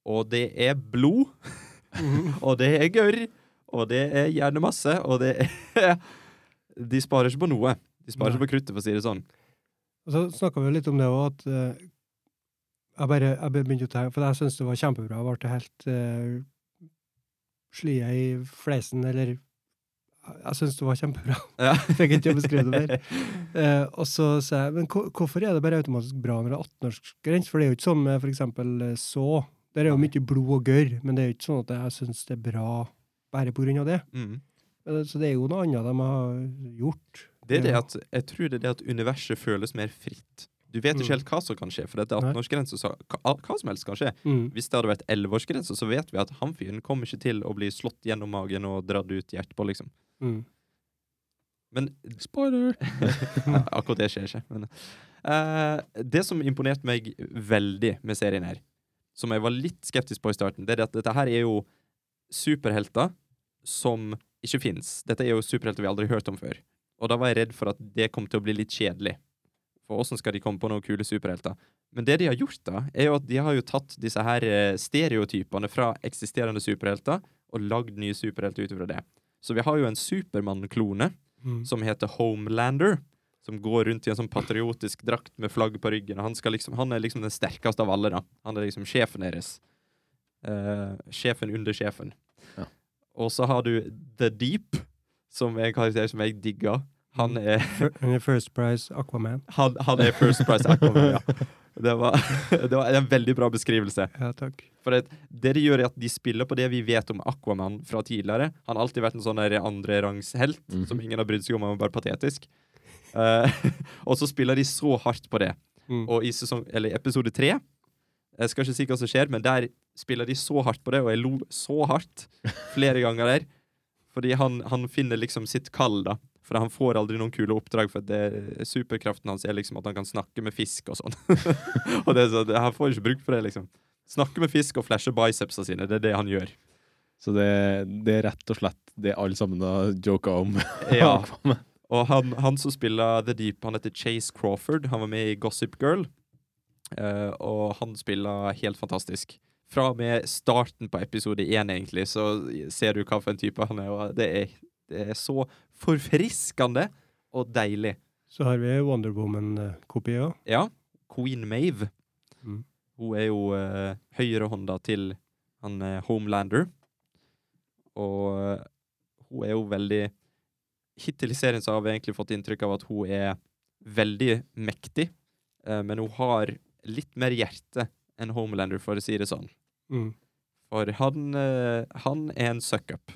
[SPEAKER 2] Og det er blod, og det er gørr, og det er gjerne masse, og det er De sparer ikke på noe. De sparer
[SPEAKER 1] Nei.
[SPEAKER 2] ikke på kruttet, for å si det sånn.
[SPEAKER 1] Og så snakka vi jo litt om det òg, at eh, jeg bare jeg begynte å tenke For jeg syntes det var kjempebra. Jeg ble helt uh, slie i fleisen, eller Jeg syntes det var kjempebra.
[SPEAKER 2] Ja.
[SPEAKER 1] Fikk ikke beskrevet det mer. Uh, og så sa jeg Men hvorfor er det bare automatisk bra når det er 18-årsgrense? For det er jo ikke sånn med for eksempel eh, så. Der er jo mye blod og gørr, men det er jo ikke sånn at jeg syns det er bra bare på grunn av det.
[SPEAKER 2] Mm.
[SPEAKER 1] Uh, Så det er jo noe annet de har gjort.
[SPEAKER 2] Det er det at, jeg tror det er det at universet føles mer fritt. Du vet ikke
[SPEAKER 1] Mm.
[SPEAKER 2] helt hva som kan skje, for det er 18-årsgrense, så hva, hva som helst kan skje.
[SPEAKER 1] Mm.
[SPEAKER 2] Hvis det hadde vært 11-årsgrense, så vet vi at han fyren kommer ikke til å bli slått gjennom magen og dratt ut hjertet på, liksom.
[SPEAKER 1] Mm.
[SPEAKER 2] Men
[SPEAKER 3] Spoiler!
[SPEAKER 2] akkurat det skjer ikke. Men, uh, det som imponerte meg veldig med serien her, som jeg var litt skeptisk på i starten, det er at dette her er jo superhelter som ikke fins. Dette er jo superhelter vi aldri har hørt om før. Og da var jeg redd for at det kom til å bli litt kjedelig. For åssen skal de komme på noen kule superhelter? Men det de har gjort, da, er jo at de har jo tatt disse her eh, stereotypene fra eksisterende superhelter og lagd nye superhelter ut ifra det. Så vi har jo en Supermann-klone
[SPEAKER 1] Mm.
[SPEAKER 2] som heter Homelander. Som går rundt i en sånn patriotisk drakt med flagg på ryggen. Han, skal liksom, han er liksom den sterkeste av alle. da. Han er liksom sjefen deres. Uh, sjefen under sjefen.
[SPEAKER 3] Ja.
[SPEAKER 2] Og så har du The Deep, som er en karakter som jeg digger. Han er,
[SPEAKER 1] han er First Price Aquaman.
[SPEAKER 2] han, han er First Price Aquaman, ja. Det var, det var en veldig bra beskrivelse.
[SPEAKER 1] Ja, takk.
[SPEAKER 2] For det, det de gjør, er at de spiller på det vi vet om Aquaman fra tidligere. Han har alltid vært en sånn andrerangshelt
[SPEAKER 3] Mhm.
[SPEAKER 2] som ingen har brydd seg om, han var bare patetisk. Uh, og så spiller de så hardt på det.
[SPEAKER 1] Mm.
[SPEAKER 2] Og i sesong, eller episode tre Jeg skal ikke si hva som skjer, men der spiller de så hardt på det, og jeg lo så hardt flere ganger der. Fordi han, han finner liksom sitt kall, da. For han får aldri noen kule oppdrag, for det, superkraften hans er liksom at han kan snakke med fisk og sånn. og det så, det, han får ikke bruk for det, liksom. Snakke med fisk og flashe bicepsa sine, det er det han gjør.
[SPEAKER 3] Så det, det er rett og slett det alle sammen har joka om.
[SPEAKER 2] Ja. Og han, han som spiller The Deep, han heter Chase Crawford. Han var med i Gossip Girl. Uh, og han spiller helt fantastisk. Fra og med starten på episode én, egentlig, så ser du hva for en type han er. Og det er, det er så forfriskende og deilig.
[SPEAKER 1] Så har vi Wonder Woman-kopi òg.
[SPEAKER 2] Ja, Queen Mave.
[SPEAKER 1] Mm.
[SPEAKER 2] Hun er jo uh, høyrehånda til han uh, Homelander. Og uh, hun er jo veldig Hittil i serien så har vi egentlig fått inntrykk av at hun er veldig mektig, uh, men hun har litt mer hjerte enn Homelander, for å si det sånn.
[SPEAKER 1] Mm.
[SPEAKER 2] For han, han er en suck-up.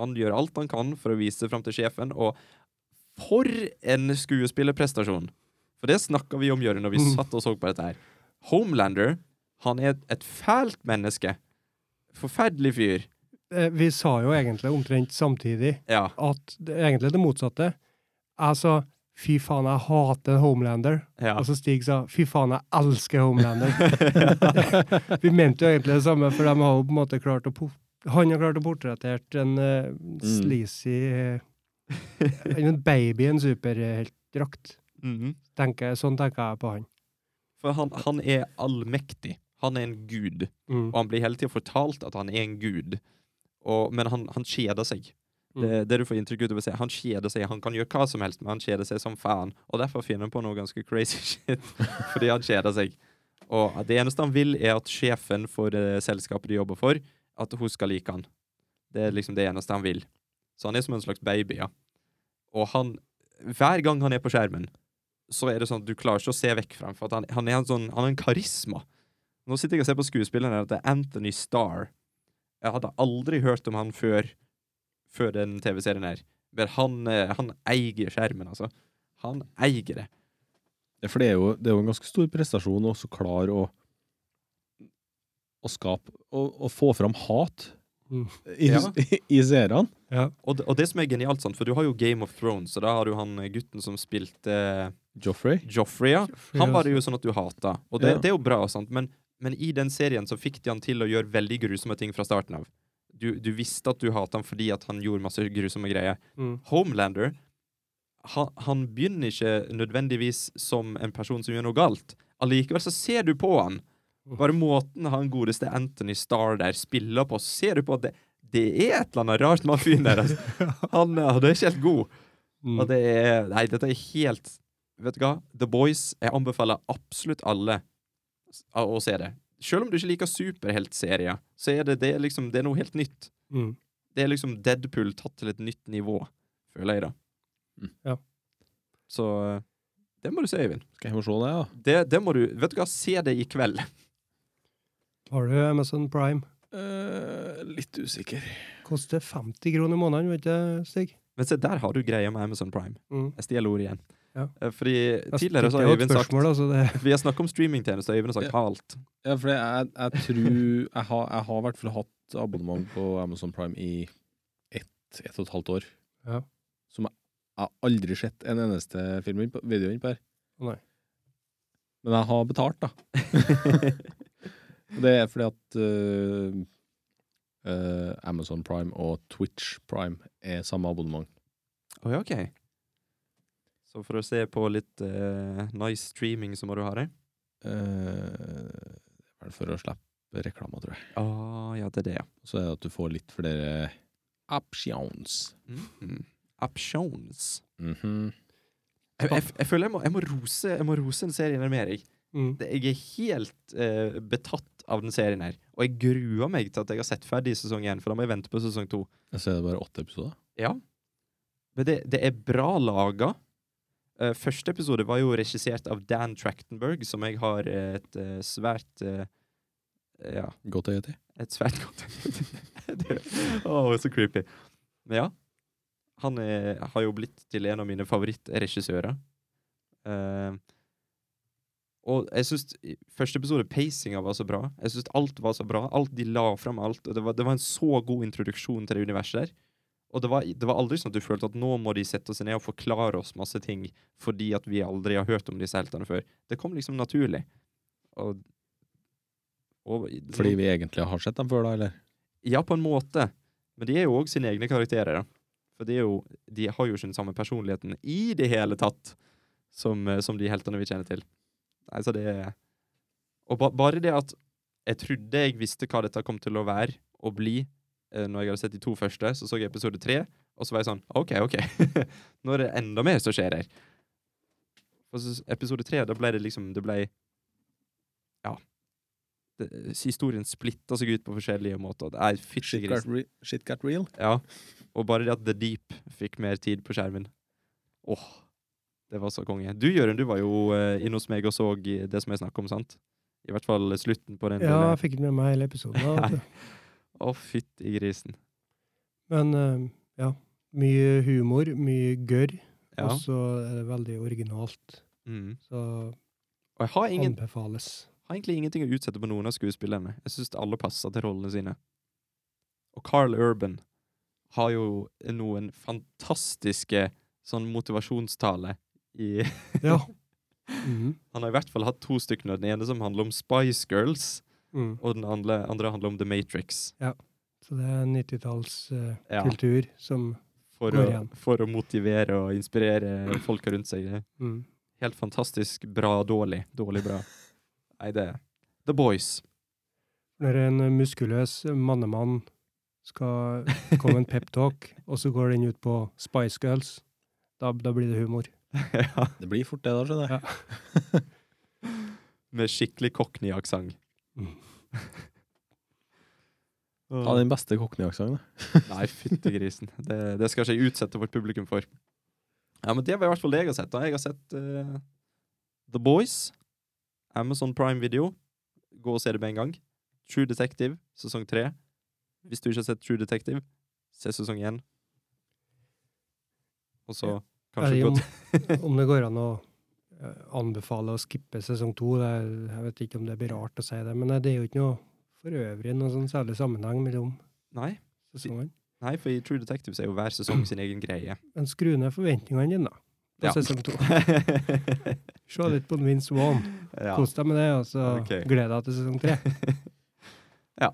[SPEAKER 2] Han gjør alt han kan for å vise fram til sjefen, og for en skuespillerprestasjon! For det snakka vi om, Jørund, når vi
[SPEAKER 1] Mm.
[SPEAKER 2] satt og så på dette her. Homelander, han er et fælt menneske. Forferdelig fyr.
[SPEAKER 1] Eh, Vi sa jo egentlig omtrent samtidig
[SPEAKER 2] Ja.
[SPEAKER 1] at det er egentlig det motsatte. Jeg sa fy faen, jeg hater Homelander.
[SPEAKER 2] ja.
[SPEAKER 1] Og så Stig sa fy faen, jeg elsker Homelander. Vi mente jo egentlig det samme, for de har jo på en måte klart å po- Han har klart å portrettere en uh, sleazy eh, En baby i en superheltdrakt.
[SPEAKER 2] Mhm.
[SPEAKER 1] Tenker- Sånn tenker jeg på han.
[SPEAKER 2] For han, han er allmektig. Han er en gud.
[SPEAKER 1] Mm.
[SPEAKER 2] Og han blir hele tida fortalt at han er en gud. Og, men han, han kjeder seg.
[SPEAKER 1] Mm.
[SPEAKER 2] Det, det du får inntrykk av å se. Han kjeder seg. Han kan gjøre hva som helst, men han kjeder seg som faen. Og derfor finner han på noe ganske crazy shit. fordi han kjeder seg. Og det eneste han vil, er at sjefen for eh, selskapet de jobber for, at hun skal like han. Det er liksom det eneste han vil. Så han er som en slags baby, ja. Og han Hver gang han er på skjermen, så er det sånn at du klarer ikke å se vekk fra ham. For han, han er en sånn Han har en karisma. Nå sitter jeg og ser på skuespilleren her, at det er Anthony Starr. Jeg hadde aldri hørt om han før, før den TV-serien her. Men han, eh, han eier skjermen, altså. Han eier det.
[SPEAKER 3] Ja, for det er, jo, det er jo en ganske stor prestasjon å også klare å å skape og, og få fram hat
[SPEAKER 1] Mm.
[SPEAKER 3] i,
[SPEAKER 2] Ja.
[SPEAKER 3] i seerne.
[SPEAKER 1] Ja.
[SPEAKER 2] Og det, og det som er genialt, sant, for du har jo Game of Thrones, og da har du han gutten som spilte eh,
[SPEAKER 3] Joffrey.
[SPEAKER 2] Joffrey, ja. Han var det jo sånn at du hata. Og det,
[SPEAKER 3] Ja.
[SPEAKER 2] det er jo bra, sant? Men, men i den serien så fikk de han til å gjøre veldig grusomme ting fra starten av. Du, du visste at du hata han fordi at han gjorde masse grusomme greier.
[SPEAKER 1] Mm.
[SPEAKER 2] Homelander han, han begynner ikke nødvendigvis som en person som gjør noe galt. Allikevel så ser du på han. Bare måten han godeste Anthony Starr der spiller på, ser du på at det, det er et eller annet rart med han fyren der. Altså. Han, han er ikke helt god.
[SPEAKER 1] Mm.
[SPEAKER 2] Og det er Nei, dette er helt Vet du hva? The Boys. Jeg anbefaler absolutt alle å se det. Selv om du ikke liker superheltserier, så er det, det, er liksom, det er noe helt nytt.
[SPEAKER 1] Mm.
[SPEAKER 2] Det er liksom Deadpool tatt til et nytt nivå, føler jeg, da.
[SPEAKER 3] Mm.
[SPEAKER 1] Ja.
[SPEAKER 2] Så eh, det må du se, Øyvind.
[SPEAKER 3] Skal jeg få se det, ja?
[SPEAKER 2] Det, det må du Vet du hva, se det i kveld.
[SPEAKER 1] Har du Amazon Prime?
[SPEAKER 3] Eh, litt usikker.
[SPEAKER 1] Koster 50 kroner i måneden, vet du, Stig?
[SPEAKER 2] Men se, der har du greia med Amazon Prime.
[SPEAKER 1] Mm.
[SPEAKER 2] Jeg stjeler ordet igjen.
[SPEAKER 1] Ja.
[SPEAKER 2] Eh, Fordi tidligere så har Øyvind sagt
[SPEAKER 1] altså det.
[SPEAKER 2] Vi har snakket om streamingtjenester, og Øyvind har sagt
[SPEAKER 3] Ja.
[SPEAKER 2] alt.
[SPEAKER 3] Ja, for jeg, jeg tror Jeg har, har i hvert fall hatt abonnement på Amazon Prime i ett, ett og et halvt år.
[SPEAKER 1] Ja.
[SPEAKER 3] Som jeg, jeg har aldri sett en eneste film inn på, video inn på her.
[SPEAKER 1] Nei.
[SPEAKER 3] Men jeg har betalt, da. Det er fordi at uh, uh, Amazon Prime og Twitch Prime er samme abonnement.
[SPEAKER 2] Oi, ok. Så for å se på litt uh, nice streaming, så må du ha det?
[SPEAKER 3] Uh, vel for å slippe reklame, tror jeg.
[SPEAKER 2] Oh, ja, det er det, ja.
[SPEAKER 3] Så er det at du får litt flere options.
[SPEAKER 2] Mhm. Options.
[SPEAKER 3] Mhm.
[SPEAKER 2] Jeg, jeg, jeg føler jeg må, jeg må rose Jeg må rose en serie mer. Jeg,
[SPEAKER 1] Mm.
[SPEAKER 2] Det- jeg er helt eh, betatt av den serien her. Og jeg gruer meg til at jeg har sett ferdig sesong én, for da må jeg vente på sesong to.
[SPEAKER 3] Så er det bare åtte episoder.
[SPEAKER 2] Ja. Men det, det er bra laga. Uh, første episode var jo regissert av Dan Trachtenberg, som jeg har et uh, svært uh, Ja,
[SPEAKER 3] Godt øye til.
[SPEAKER 2] et svært godt Det- Å, så creepy. Men ja. Han er, har jo blitt til en av mine favorittregissører. Eh, og jeg syns første episode, pacinga var så bra. Jeg synes alt var så bra. Alt De la fram alt. Og det var, det var en så god introduksjon til det universet der. Og det var, det var aldri sånn at du følte at nå må de sette seg ned og forklare oss masse ting fordi at vi aldri har hørt om disse heltene før. Det kom liksom naturlig. Og, og
[SPEAKER 3] Fordi vi egentlig har sett dem før, da, eller?
[SPEAKER 2] Ja, på en måte. Men de er jo òg sine egne karakterer. da. For de, jo, de har jo ikke den samme personligheten i det hele tatt som, eh, som de heltene vi kjenner til. Nei, så det Og ba, bare det at jeg trodde jeg visste hva dette kom til å være og bli eh, når jeg hadde sett de to første, så så jeg episode tre, og så var jeg sånn OK, OK. Nå er det enda mer som skjer her. Og så, episode tre, da ble det liksom Det ble Ja. Det, historien splitta seg ut på forskjellige måter. Nei, fytti grisen.
[SPEAKER 3] shit got real.
[SPEAKER 2] Ja. Og bare det at The Deep fikk mer tid på skjermen. Åh, det var så konge. Du, Jørund, du var jo eh, inne hos meg og så det som jeg snakker om, sant? I hvert fall slutten på den.
[SPEAKER 1] Ja, jeg fikk ikke med meg hele episoden.
[SPEAKER 2] Å, oh. Fytti grisen.
[SPEAKER 1] Men eh, ja, mye humor, mye gørr,
[SPEAKER 2] Ja.
[SPEAKER 1] og så er det veldig originalt.
[SPEAKER 2] Mm.
[SPEAKER 1] Så
[SPEAKER 2] Og har, ingen,
[SPEAKER 1] anbefales.
[SPEAKER 2] har egentlig ingenting å utsette på noen av skuespillerne. Jeg syns alle passer til rollene sine. Og Carl Urban har jo noen fantastiske sånn motivasjonstale i
[SPEAKER 1] Ja. Mhm.
[SPEAKER 2] Han har i hvert fall hatt to stykker. Den ene som handler om Spice Girls,
[SPEAKER 1] Mm.
[SPEAKER 2] og den andre, andre handler om The Matrix.
[SPEAKER 1] Ja, Så det er 90-tallskultur uh,
[SPEAKER 2] Ja.
[SPEAKER 1] som
[SPEAKER 2] For
[SPEAKER 1] Går
[SPEAKER 2] å,
[SPEAKER 1] igjen.
[SPEAKER 2] for å motivere og inspirere folka rundt seg.
[SPEAKER 1] mm.
[SPEAKER 2] Helt fantastisk bra, dårlig. Dårlig bra. Nei, det The Boys.
[SPEAKER 1] Når en muskuløs mannemann skal komme en peptalk, og så går den ut på Spice Girls, da, da blir det humor.
[SPEAKER 2] ja.
[SPEAKER 3] Det blir fort det, da, skjønner jeg.
[SPEAKER 1] Ja.
[SPEAKER 2] Med skikkelig cockney-aksent.
[SPEAKER 1] Mm.
[SPEAKER 3] Ta den beste cockney-aksenten, da.
[SPEAKER 2] Nei, fytti grisen. Det, det skal ikke jeg utsette vårt publikum for. Ja, men det var i hvert fall det jeg har sett. da. Jeg har sett uh, The Boys, Amazon Prime Video. Gå og se det med en gang. True Detective, sesong tre. Hvis du ikke har sett True Detective, se sesong én. Og så kanskje
[SPEAKER 1] om, om det går an å eh, anbefale å skippe sesong to. Er, jeg vet ikke om det blir rart å si det, men det er jo ikke noe for øvrig noen sånn særlig sammenheng mellom
[SPEAKER 2] Nei,
[SPEAKER 1] sesongene.
[SPEAKER 2] nei, for i True Detective er jo hver sesong sin egen greie.
[SPEAKER 1] Men skru ned forventningene dine, da. På
[SPEAKER 2] Ja.
[SPEAKER 1] sesong to. Se litt på Vince Wan.
[SPEAKER 2] ja.
[SPEAKER 1] Kos deg med det, og så
[SPEAKER 2] okay.
[SPEAKER 1] gled deg til sesong tre.
[SPEAKER 2] Ja.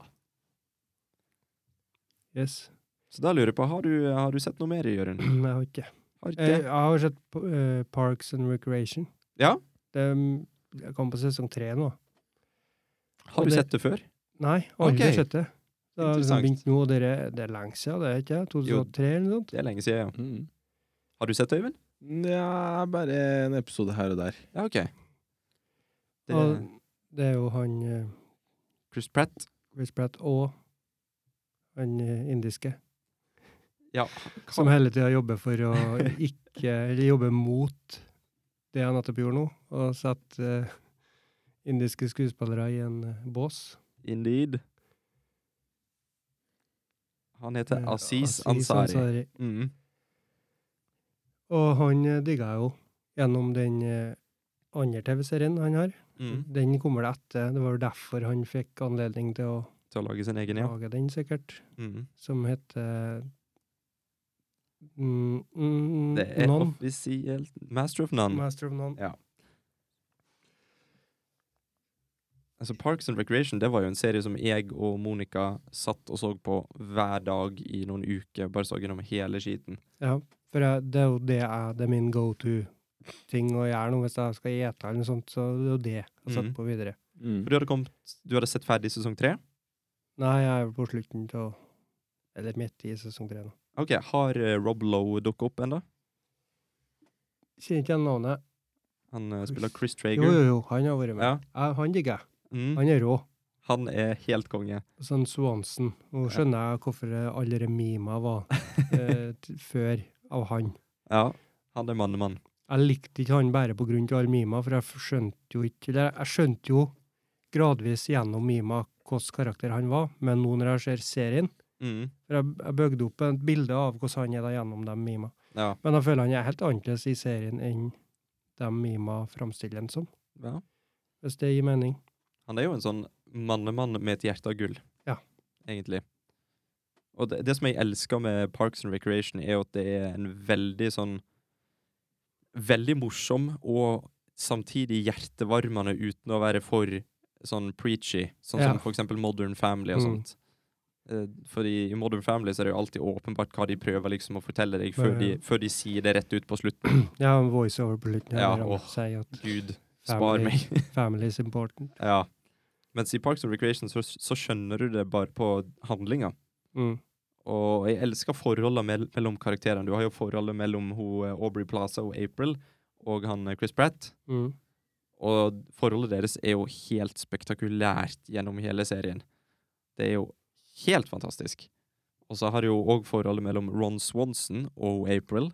[SPEAKER 1] Yes.
[SPEAKER 2] Så da lurer jeg på, har du, har du sett noe mer, Jørund?
[SPEAKER 1] Jeg har ikke Jeg har sett eh, Parks and Recreation.
[SPEAKER 2] Ja?
[SPEAKER 1] Det jeg kom på sesong tre nå.
[SPEAKER 2] Har du
[SPEAKER 1] det-
[SPEAKER 2] sett det før?
[SPEAKER 1] Nei, aldri
[SPEAKER 2] okay.
[SPEAKER 1] sett det. Det har liksom begynt nå, det er, det er lenge siden, det er ikke jeg 2003 eller noe sånt?
[SPEAKER 2] Det er lenge siden, ja.
[SPEAKER 3] Mm.
[SPEAKER 2] Har du sett det, Øyvind?
[SPEAKER 3] Ja, bare en episode her og der.
[SPEAKER 2] Ja, OK. Det
[SPEAKER 1] Og det er jo han eh,
[SPEAKER 2] Chris Pratt.
[SPEAKER 1] Chris Pratt og han eh, indiske,
[SPEAKER 2] Ja,
[SPEAKER 1] som hele tida jobber for å ikke Eller jobber mot det han nettopp gjorde nå, og sette uh, indiske skuespillere i en uh, bås.
[SPEAKER 2] indeed. Han heter
[SPEAKER 1] uh,
[SPEAKER 2] Aziz
[SPEAKER 1] Aziz
[SPEAKER 2] Ansari. Mm.
[SPEAKER 1] Og han digga jeg jo gjennom den andre TV-serien han har.
[SPEAKER 2] Mm.
[SPEAKER 1] Den kommer det etter. Det var jo derfor han fikk anledning til å
[SPEAKER 2] Til å lage sin egen, ja.
[SPEAKER 1] lage den, sikkert.
[SPEAKER 2] Mm.
[SPEAKER 1] Som heter mm, mm,
[SPEAKER 2] Det er
[SPEAKER 1] None.
[SPEAKER 2] offisielt Master of None.
[SPEAKER 1] Master of None.
[SPEAKER 2] Ja. Altså Parks and Recreation det var jo en serie som jeg og Monica satt og så på hver dag i noen uker. Bare så gjennom hele skiten.
[SPEAKER 1] Ja, for jeg, det er jo det jeg, det er min go to-ting å gjøre nå hvis jeg skal ete eller noe sånt. Så det er jo det jeg setter
[SPEAKER 2] Mhm.
[SPEAKER 1] på videre.
[SPEAKER 3] Mm.
[SPEAKER 2] For du hadde, kommet, du hadde sett ferdig sesong tre?
[SPEAKER 1] Nei, jeg er på slutten til Eller midt i sesong tre nå.
[SPEAKER 2] Ok, Har eh, Rob Lowe dukket opp ennå?
[SPEAKER 1] Kjenner ikke igjen navnet.
[SPEAKER 2] Han uh, spiller
[SPEAKER 1] Chris-
[SPEAKER 2] Trager.
[SPEAKER 1] Jo, jo, jo, han har vært med.
[SPEAKER 2] Ja.
[SPEAKER 1] Ja, han digger jeg.
[SPEAKER 2] Mm.
[SPEAKER 1] Han er rå.
[SPEAKER 2] Han er helt konge.
[SPEAKER 1] Sånn Swanson. Nå skjønner jeg hvorfor eh, alle mima var eh, før av han.
[SPEAKER 2] Ja, han er mannemann.
[SPEAKER 1] Jeg likte ikke han bare på grunn av alle mima, for jeg skjønte jo ikke Eller jeg skjønte jo gradvis gjennom mima hvilken karakter han var, men nå når jeg ser serien
[SPEAKER 2] Mm.
[SPEAKER 1] For jeg, jeg bygde opp et bilde av hvordan han er da gjennom de mima.
[SPEAKER 2] Ja.
[SPEAKER 1] Men jeg føler han er helt annerledes i serien enn de mima framstiller han som,
[SPEAKER 2] ja.
[SPEAKER 1] hvis det gir mening.
[SPEAKER 2] Han er jo en sånn mannemann med et hjerte av gull.
[SPEAKER 1] Ja.
[SPEAKER 2] Egentlig. Og det, det som jeg elsker med Parks and Recreation, er jo at det er en veldig sånn Veldig morsom og samtidig hjertevarmende uten å være for sånn preachy, sånn
[SPEAKER 1] Ja.
[SPEAKER 2] som for eksempel Modern Family og
[SPEAKER 1] Mm.
[SPEAKER 2] sånt. Eh, Fordi i Modern Family så er det jo alltid åpenbart hva de prøver liksom å fortelle deg, før de, før de sier det rett ut på slutten.
[SPEAKER 1] Ja, en voiceover på slutten.
[SPEAKER 2] Ja, åh.
[SPEAKER 1] at
[SPEAKER 2] Gud, spar meg.
[SPEAKER 1] family is important.
[SPEAKER 2] ja. Mens i Parks and Recreation så, så skjønner du det bare på handlinga.
[SPEAKER 1] Mm.
[SPEAKER 2] Og jeg elsker forholdet mell mellom karakterene. Du har jo forholdet mellom ho, eh, Aubrey Plaza og April og han eh, Chris Pratt.
[SPEAKER 1] Mm.
[SPEAKER 2] Og forholdet deres er jo helt spektakulært gjennom hele serien. Det er jo helt fantastisk. Og så har jo òg forholdet mellom Ron Swanson og April.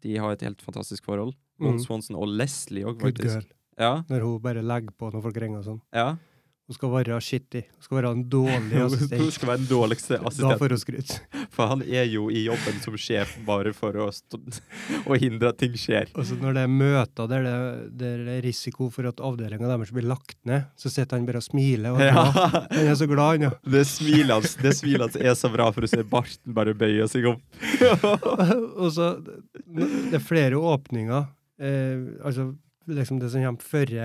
[SPEAKER 2] De har et helt fantastisk forhold. Ron
[SPEAKER 1] Mm.
[SPEAKER 2] Swanson og Leslie òg,
[SPEAKER 1] Good girl.
[SPEAKER 2] Ja,
[SPEAKER 1] Når hun bare legger på når folk ringer og sånn.
[SPEAKER 2] ja.
[SPEAKER 1] Hun skal være skittig. Hun skal være en dårlig
[SPEAKER 2] Hun skal være den dårligste
[SPEAKER 1] Da får hun skryt.
[SPEAKER 2] For han er jo i jobben som sjef bare for å, stå, å hindre at ting skjer.
[SPEAKER 1] Og så når det er møter der det, der det er risiko for at avdelinga deres blir lagt ned, så sitter han bare og smiler. Og.
[SPEAKER 2] Ja.
[SPEAKER 1] Han er så glad, han, ja.
[SPEAKER 2] Det smilet hans det smilet hans er så bra for å se barten bare bøye seg opp.
[SPEAKER 1] og så Det er flere åpninger. Eh, altså liksom det som kommer før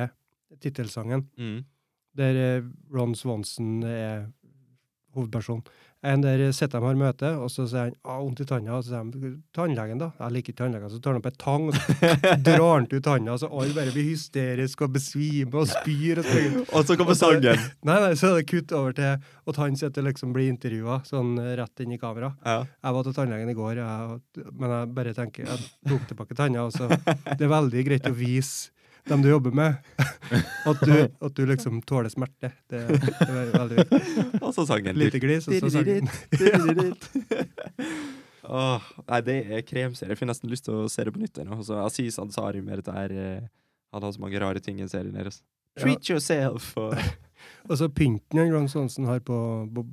[SPEAKER 1] tittelsangen,
[SPEAKER 2] Mm.
[SPEAKER 1] Der eh, Ron Swanson er hovedperson. En der sitter de har møte, og så sier han ah, 'vondt i tanna', og så sier de 'tannlegen', da. 'Jeg liker ikke tannlegen'. Så tar han opp ei tang og drar han ut tanna, så alle bare blir hysteriske og besvimer og spyr. og spyr.
[SPEAKER 2] Og så kommer sangen.
[SPEAKER 1] Nei, nei, så er det kutt over til at han sitter og liksom blir intervjua, sånn eh, rett inn i kamera.
[SPEAKER 2] Ja.
[SPEAKER 1] Jeg var til tannlegen i går, jeg, men jeg bare tenker Jeg tok tilbake tanna. og så- Det er veldig greit å vise dem du jobber med, at du, at du liksom tåler smerte. Det, det er veldig viktig.
[SPEAKER 2] Og så sangen.
[SPEAKER 1] Lite glis, og så sangen.
[SPEAKER 2] Åh, nei, det er kremserie. Jeg får nesten lyst til å se det på nytt. Altså, Aziz Ansari med dette her Han har så mange rare ting i serien deres. Treat yourself! Og,
[SPEAKER 1] Og så pynten han Ron Swanson har på, på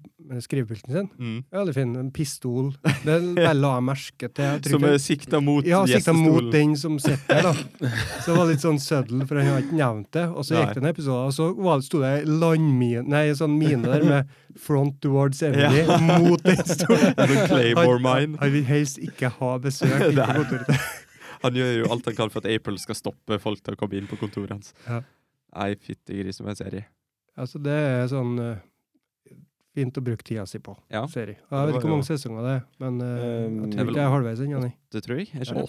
[SPEAKER 1] skrivepulten sin,
[SPEAKER 2] mm.
[SPEAKER 1] er veldig fin. En pistol. Det la jeg merke til.
[SPEAKER 2] Som er sikta mot
[SPEAKER 1] Ja, sikta mot den som sitter der, da. Så det var litt sånn søddel, for han har ikke nevnt det. Og så gikk det en episode, og så var sto det landmine, nei, sånn mine der med 'front towards Emily'
[SPEAKER 2] Ja.
[SPEAKER 1] mot den stolen.
[SPEAKER 2] Sånn
[SPEAKER 1] Han-
[SPEAKER 2] mine.
[SPEAKER 1] Han vil helst ikke ha besøk inn på kontoret.
[SPEAKER 2] Han gjør jo alt han kan for at April skal stoppe folk til å komme inn på kontoret hans.
[SPEAKER 1] Ja.
[SPEAKER 2] Nei, fytti gris, som en serie.
[SPEAKER 1] Altså, det er sånn eh, fint å bruke tida si på.
[SPEAKER 2] Ja.
[SPEAKER 1] Serie. Jeg vet ikke hvor mange sesonger det er, men
[SPEAKER 3] Um,
[SPEAKER 1] jeg tror ikke jeg er halvveis ennå.
[SPEAKER 2] Det tror jeg. Er ikke
[SPEAKER 1] Ja.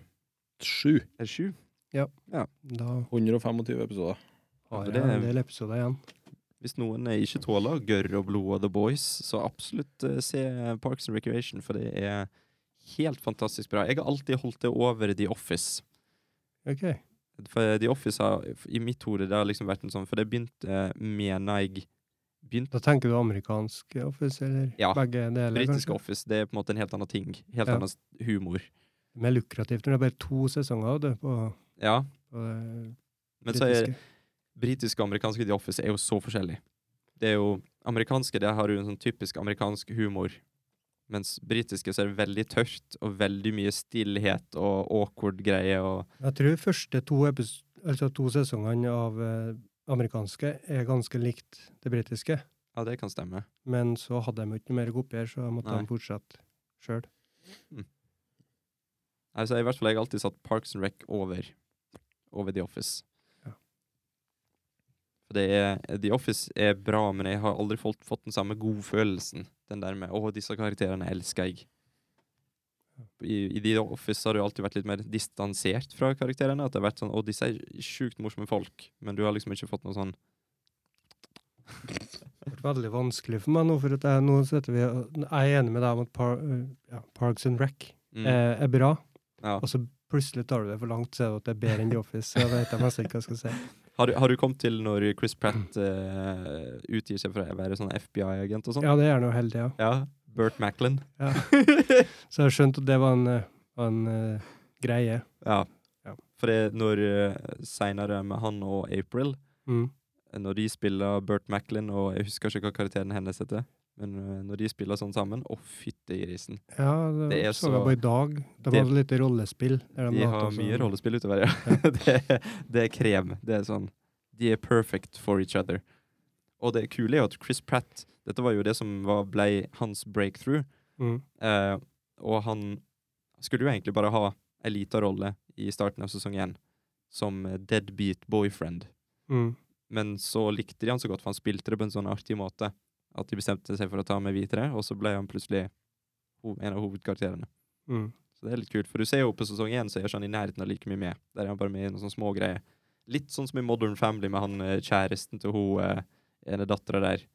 [SPEAKER 3] Sju.
[SPEAKER 2] Er det sju?
[SPEAKER 1] Da
[SPEAKER 3] 125 episoder.
[SPEAKER 1] har
[SPEAKER 2] det
[SPEAKER 1] jeg
[SPEAKER 2] er-
[SPEAKER 1] en del episoder igjen.
[SPEAKER 2] Hvis noen ikke tåler gørr og blod og The Boys, så absolutt uh, se Parks and Recreation, for det er helt fantastisk bra. Jeg har alltid holdt det over The Office.
[SPEAKER 1] Ok.
[SPEAKER 2] For The Office har i mitt hode det har liksom vært en sånn For det begynte, mener jeg begynte
[SPEAKER 1] Da tenker du amerikansk office, eller
[SPEAKER 2] Ja,
[SPEAKER 1] begge deler?
[SPEAKER 2] Britisk? Office det er på en måte en helt annen ting. Helt
[SPEAKER 1] Ja.
[SPEAKER 2] annen humor.
[SPEAKER 1] Mer lukrativt når det er bare to sesonger av det på,
[SPEAKER 2] Ja,
[SPEAKER 1] på det
[SPEAKER 2] men så er
[SPEAKER 1] britiske
[SPEAKER 2] og amerikanske The Office er jo så forskjellig. Det er jo Amerikanske det har jo en sånn typisk amerikansk humor. Mens britiske så er det veldig tørt og veldig mye stillhet og awkward greie og
[SPEAKER 1] Jeg tror første to, altså to sesongene av eh, amerikanske er ganske likt det britiske.
[SPEAKER 2] Ja, det kan stemme.
[SPEAKER 1] Men så hadde de ikke noe mer å kopiere, så måtte
[SPEAKER 2] Nei.
[SPEAKER 1] de fortsette sjøl.
[SPEAKER 2] Altså, i hvert fall jeg har alltid satt Parks and Rec over, over The Office.
[SPEAKER 1] Ja.
[SPEAKER 2] For det er, The Office er bra, men jeg har aldri fått, fått den samme godfølelsen. Den der med 'Å, disse karakterene elsker jeg'. I, I The Office har du alltid vært litt mer distansert fra karakterene. At det har vært sånn 'Å, disse er sjukt morsomme folk', men du har liksom ikke fått noe sånn
[SPEAKER 1] Det ble veldig vanskelig for meg nå, for at jeg, nå setter vi Jeg er enig med deg om at par, ja, Parks and Rec
[SPEAKER 2] mm,
[SPEAKER 1] er, er bra,
[SPEAKER 2] ja.
[SPEAKER 1] og så plutselig tar du det for langt, så er det at det er bedre enn The Office. Så jeg vet jeg nesten ikke hva jeg skal si.
[SPEAKER 2] Har, du, har du kommet til når Chris Pratt eh, utgir seg for å være sånn FBI-agent og sånn?
[SPEAKER 1] Ja, det er jo heldig, ja.
[SPEAKER 2] Ja. Burt Macklin.
[SPEAKER 1] ja. Så jeg har skjønt at det var en, eh, en uh, greie.
[SPEAKER 2] Ja.
[SPEAKER 1] Ja.
[SPEAKER 2] For det, når uh, seinere med han og April,
[SPEAKER 1] Mm.
[SPEAKER 2] når de spiller Burt Macklin, og jeg husker ikke hva karakteren hennes heter, men uh, når de spiller sånn sammen, å fytte grisen.
[SPEAKER 1] Ja, det,
[SPEAKER 2] Det er
[SPEAKER 1] så
[SPEAKER 2] så-
[SPEAKER 1] jeg på i dag. De
[SPEAKER 2] det-
[SPEAKER 1] hadde litt rollespill. De
[SPEAKER 2] De har
[SPEAKER 1] også-
[SPEAKER 2] mye rollespill utover, ja. det, det er krem. Det er sånn De er perfect for each other. Og det kule er jo at Chris Pratt Dette var jo det som var, ble hans breakthrough.
[SPEAKER 1] Mm.
[SPEAKER 2] Eh, og han skulle jo egentlig bare ha ei lita rolle i starten av sesong én, som eh, deadbeat boyfriend.
[SPEAKER 1] Mm.
[SPEAKER 2] Men så likte de han så godt, for han spilte det på en sånn artig måte, at de bestemte seg for å ta med videre, og så ble han plutselig en av hovedkarakterene.
[SPEAKER 1] Mm.
[SPEAKER 2] Så det er litt kult, for du ser jo på sesong én så er ikke han i nærheten av like mye med. Der er han bare med i noen sånne små greier. Litt sånn som i Modern Family med han eh, kjæresten til hun eh, ene dattera der,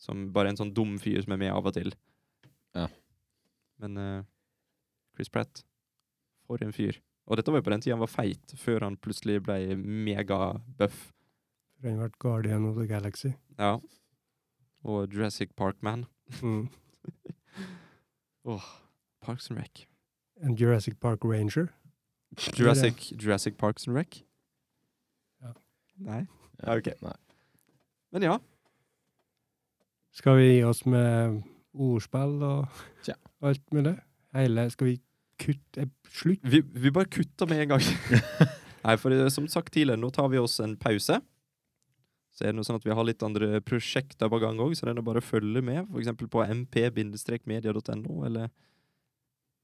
[SPEAKER 2] som bare er en sånn dum fyr som er med av og til.
[SPEAKER 3] Ja.
[SPEAKER 2] Men eh, Chris Pratt, for en fyr. Og dette var jo på den tida han var feit, før han plutselig ble megabuff.
[SPEAKER 1] Før han ble Guardian of the Galaxy.
[SPEAKER 2] Ja. Og Jurassic Park Man.
[SPEAKER 1] Mm.
[SPEAKER 2] Åh, Parks and Rec.
[SPEAKER 1] En Jurassic Park Ranger.
[SPEAKER 2] Jurassic, Jurassic Parks and Rec?
[SPEAKER 1] Ja.
[SPEAKER 2] Nei?
[SPEAKER 3] Ja,
[SPEAKER 2] ok.
[SPEAKER 3] Nei.
[SPEAKER 2] Men ja.
[SPEAKER 1] Skal vi gi oss med ordspill og
[SPEAKER 3] Tja.
[SPEAKER 1] alt mulig? Hele Skal vi kutte eh, Slutt?
[SPEAKER 2] Vi, vi bare kutter med en gang. Nei, for som sagt tidligere, nå tar vi oss en pause. Så er det noe sånn at vi har litt andre prosjekter på gang òg, så det er bare å følge med. Eksempel på mp-media.no, eller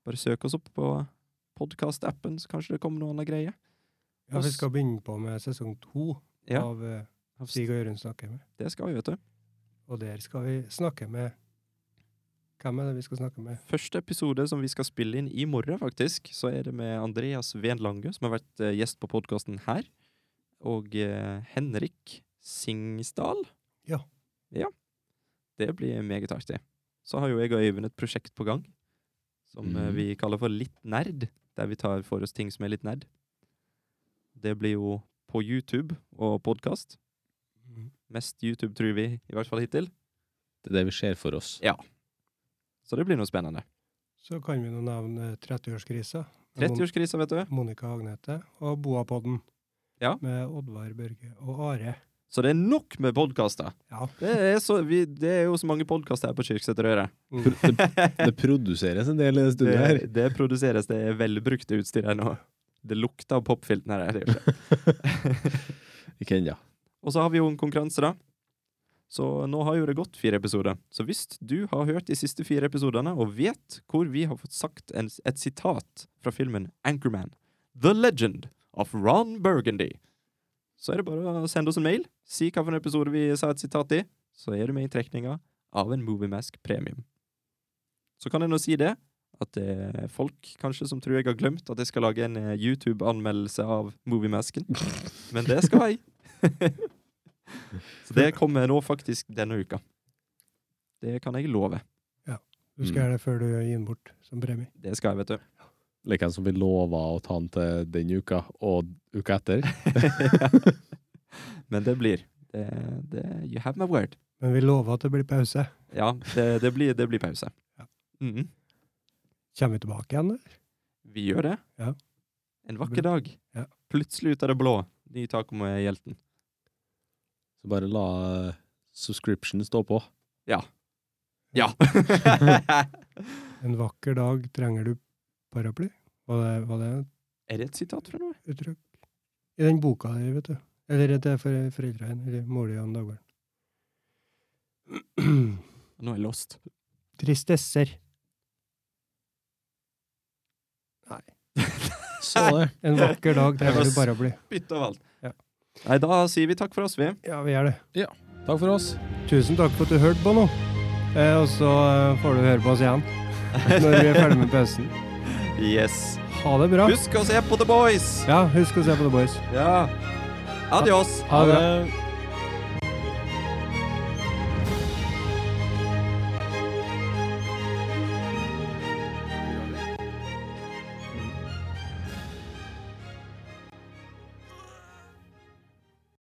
[SPEAKER 2] bare søk oss opp på podkast-appen, så kanskje det kommer noe annet greie.
[SPEAKER 1] Ja, vi skal begynne på med sesong to
[SPEAKER 2] Ja.
[SPEAKER 1] av uh, Stig og Jørund snakker med.
[SPEAKER 2] Det skal vi, vet du.
[SPEAKER 1] Og der skal vi snakke med Hvem er det vi skal snakke med?
[SPEAKER 2] Første episode som vi skal spille inn i morgen, faktisk, så er det med Andreas Ven Lange, som har vært eh, gjest på podkasten her. Og eh, Henrik Singsdal.
[SPEAKER 1] Ja.
[SPEAKER 2] Ja. Det blir meget artig. Så har jo jeg og Øyvind et prosjekt på gang som
[SPEAKER 3] Mhm.
[SPEAKER 2] vi kaller for Litt nerd, der vi tar for oss ting som er litt nerd. Det blir jo på YouTube og podkast.
[SPEAKER 1] Mm.
[SPEAKER 2] Mest YouTube, tror vi, i hvert fall hittil.
[SPEAKER 3] Det er det vi ser for oss. Ja.
[SPEAKER 2] Så det blir noe spennende.
[SPEAKER 1] Så kan vi nå nevne 30-årskrisa.
[SPEAKER 2] 30-årskrisa, vet du.
[SPEAKER 1] Monica Agnete og Boapodden.
[SPEAKER 2] Ja.
[SPEAKER 1] Med Oddvar Børge og Are.
[SPEAKER 2] Så det er nok med podkaster.
[SPEAKER 1] Ja.
[SPEAKER 2] Det det er jo så mange podkaster her på Kyrksæterøret.
[SPEAKER 1] Mm.
[SPEAKER 3] Det produseres en del i det studioet her.
[SPEAKER 2] Det, det produseres, det er velbrukte utstyr her nå. Det lukter av popfilten her. Det.
[SPEAKER 3] Ikke ennå.
[SPEAKER 2] Og så har vi jo en konkurranse, da. Så nå har jo det gått fire episoder. Så hvis du har hørt de siste fire episodene og vet hvor vi har fått sagt en, et sitat fra filmen Anchorman, The Legend of Ron Burgundy, så er det bare å sende oss en mail. Si hvilken episode vi sa et sitat i, så er du med i trekninga av en Moviemask premium. Så kan jeg nå si det, at det er folk kanskje som tror jeg har glemt at jeg skal lage en eh, YouTube-anmeldelse av Moviemasken. Men det skal jeg. Så det kommer nå faktisk denne uka. Det kan jeg love.
[SPEAKER 1] Du skal gjøre det før du gir den bort som premie.
[SPEAKER 2] Det skal jeg, vet du.
[SPEAKER 3] Like som vi lova å ta den til den uka, og uka etter.
[SPEAKER 2] Men det blir. Det, det, you have my word.
[SPEAKER 1] Men vi lover at det blir pause.
[SPEAKER 2] Ja, det, det, blir, det blir pause.
[SPEAKER 1] Ja.
[SPEAKER 2] Mhm.
[SPEAKER 1] Kommer vi tilbake igjen, eller?
[SPEAKER 2] Vi gjør det.
[SPEAKER 1] Ja.
[SPEAKER 2] En vakker dag.
[SPEAKER 1] Ja.
[SPEAKER 2] Plutselig ut av det blå. Ny tak om hjelten.
[SPEAKER 3] Så bare la eh, subscription stå på.
[SPEAKER 2] Ja. Ja.
[SPEAKER 1] En vakker dag trenger du paraply. Var det, var det
[SPEAKER 2] er det et sitat fra noe?
[SPEAKER 1] uttrykk? I den boka der, vet du. Eller det er for foreldrene, eller mora og Dagbjørn.
[SPEAKER 2] Nå er jeg lost.
[SPEAKER 1] Tristesser. Nei.
[SPEAKER 3] Så det.
[SPEAKER 1] En vakker dag det
[SPEAKER 2] var
[SPEAKER 1] du bli.
[SPEAKER 2] Bytte av alt.
[SPEAKER 1] Ja.
[SPEAKER 2] Nei, da sier vi takk for oss, vi.
[SPEAKER 1] Ja, vi gjør det.
[SPEAKER 3] Takk for oss.
[SPEAKER 1] Tusen takk for at du hørte på nå. Eh, og så eh, får du høre på oss igjen når vi er ferdig med pausen.
[SPEAKER 2] Yes.
[SPEAKER 1] Ha det bra.
[SPEAKER 2] Husk å se på The Boys!
[SPEAKER 1] Ja, husk å se på The Boys.
[SPEAKER 2] Ja. Adios!
[SPEAKER 1] Ha det bra.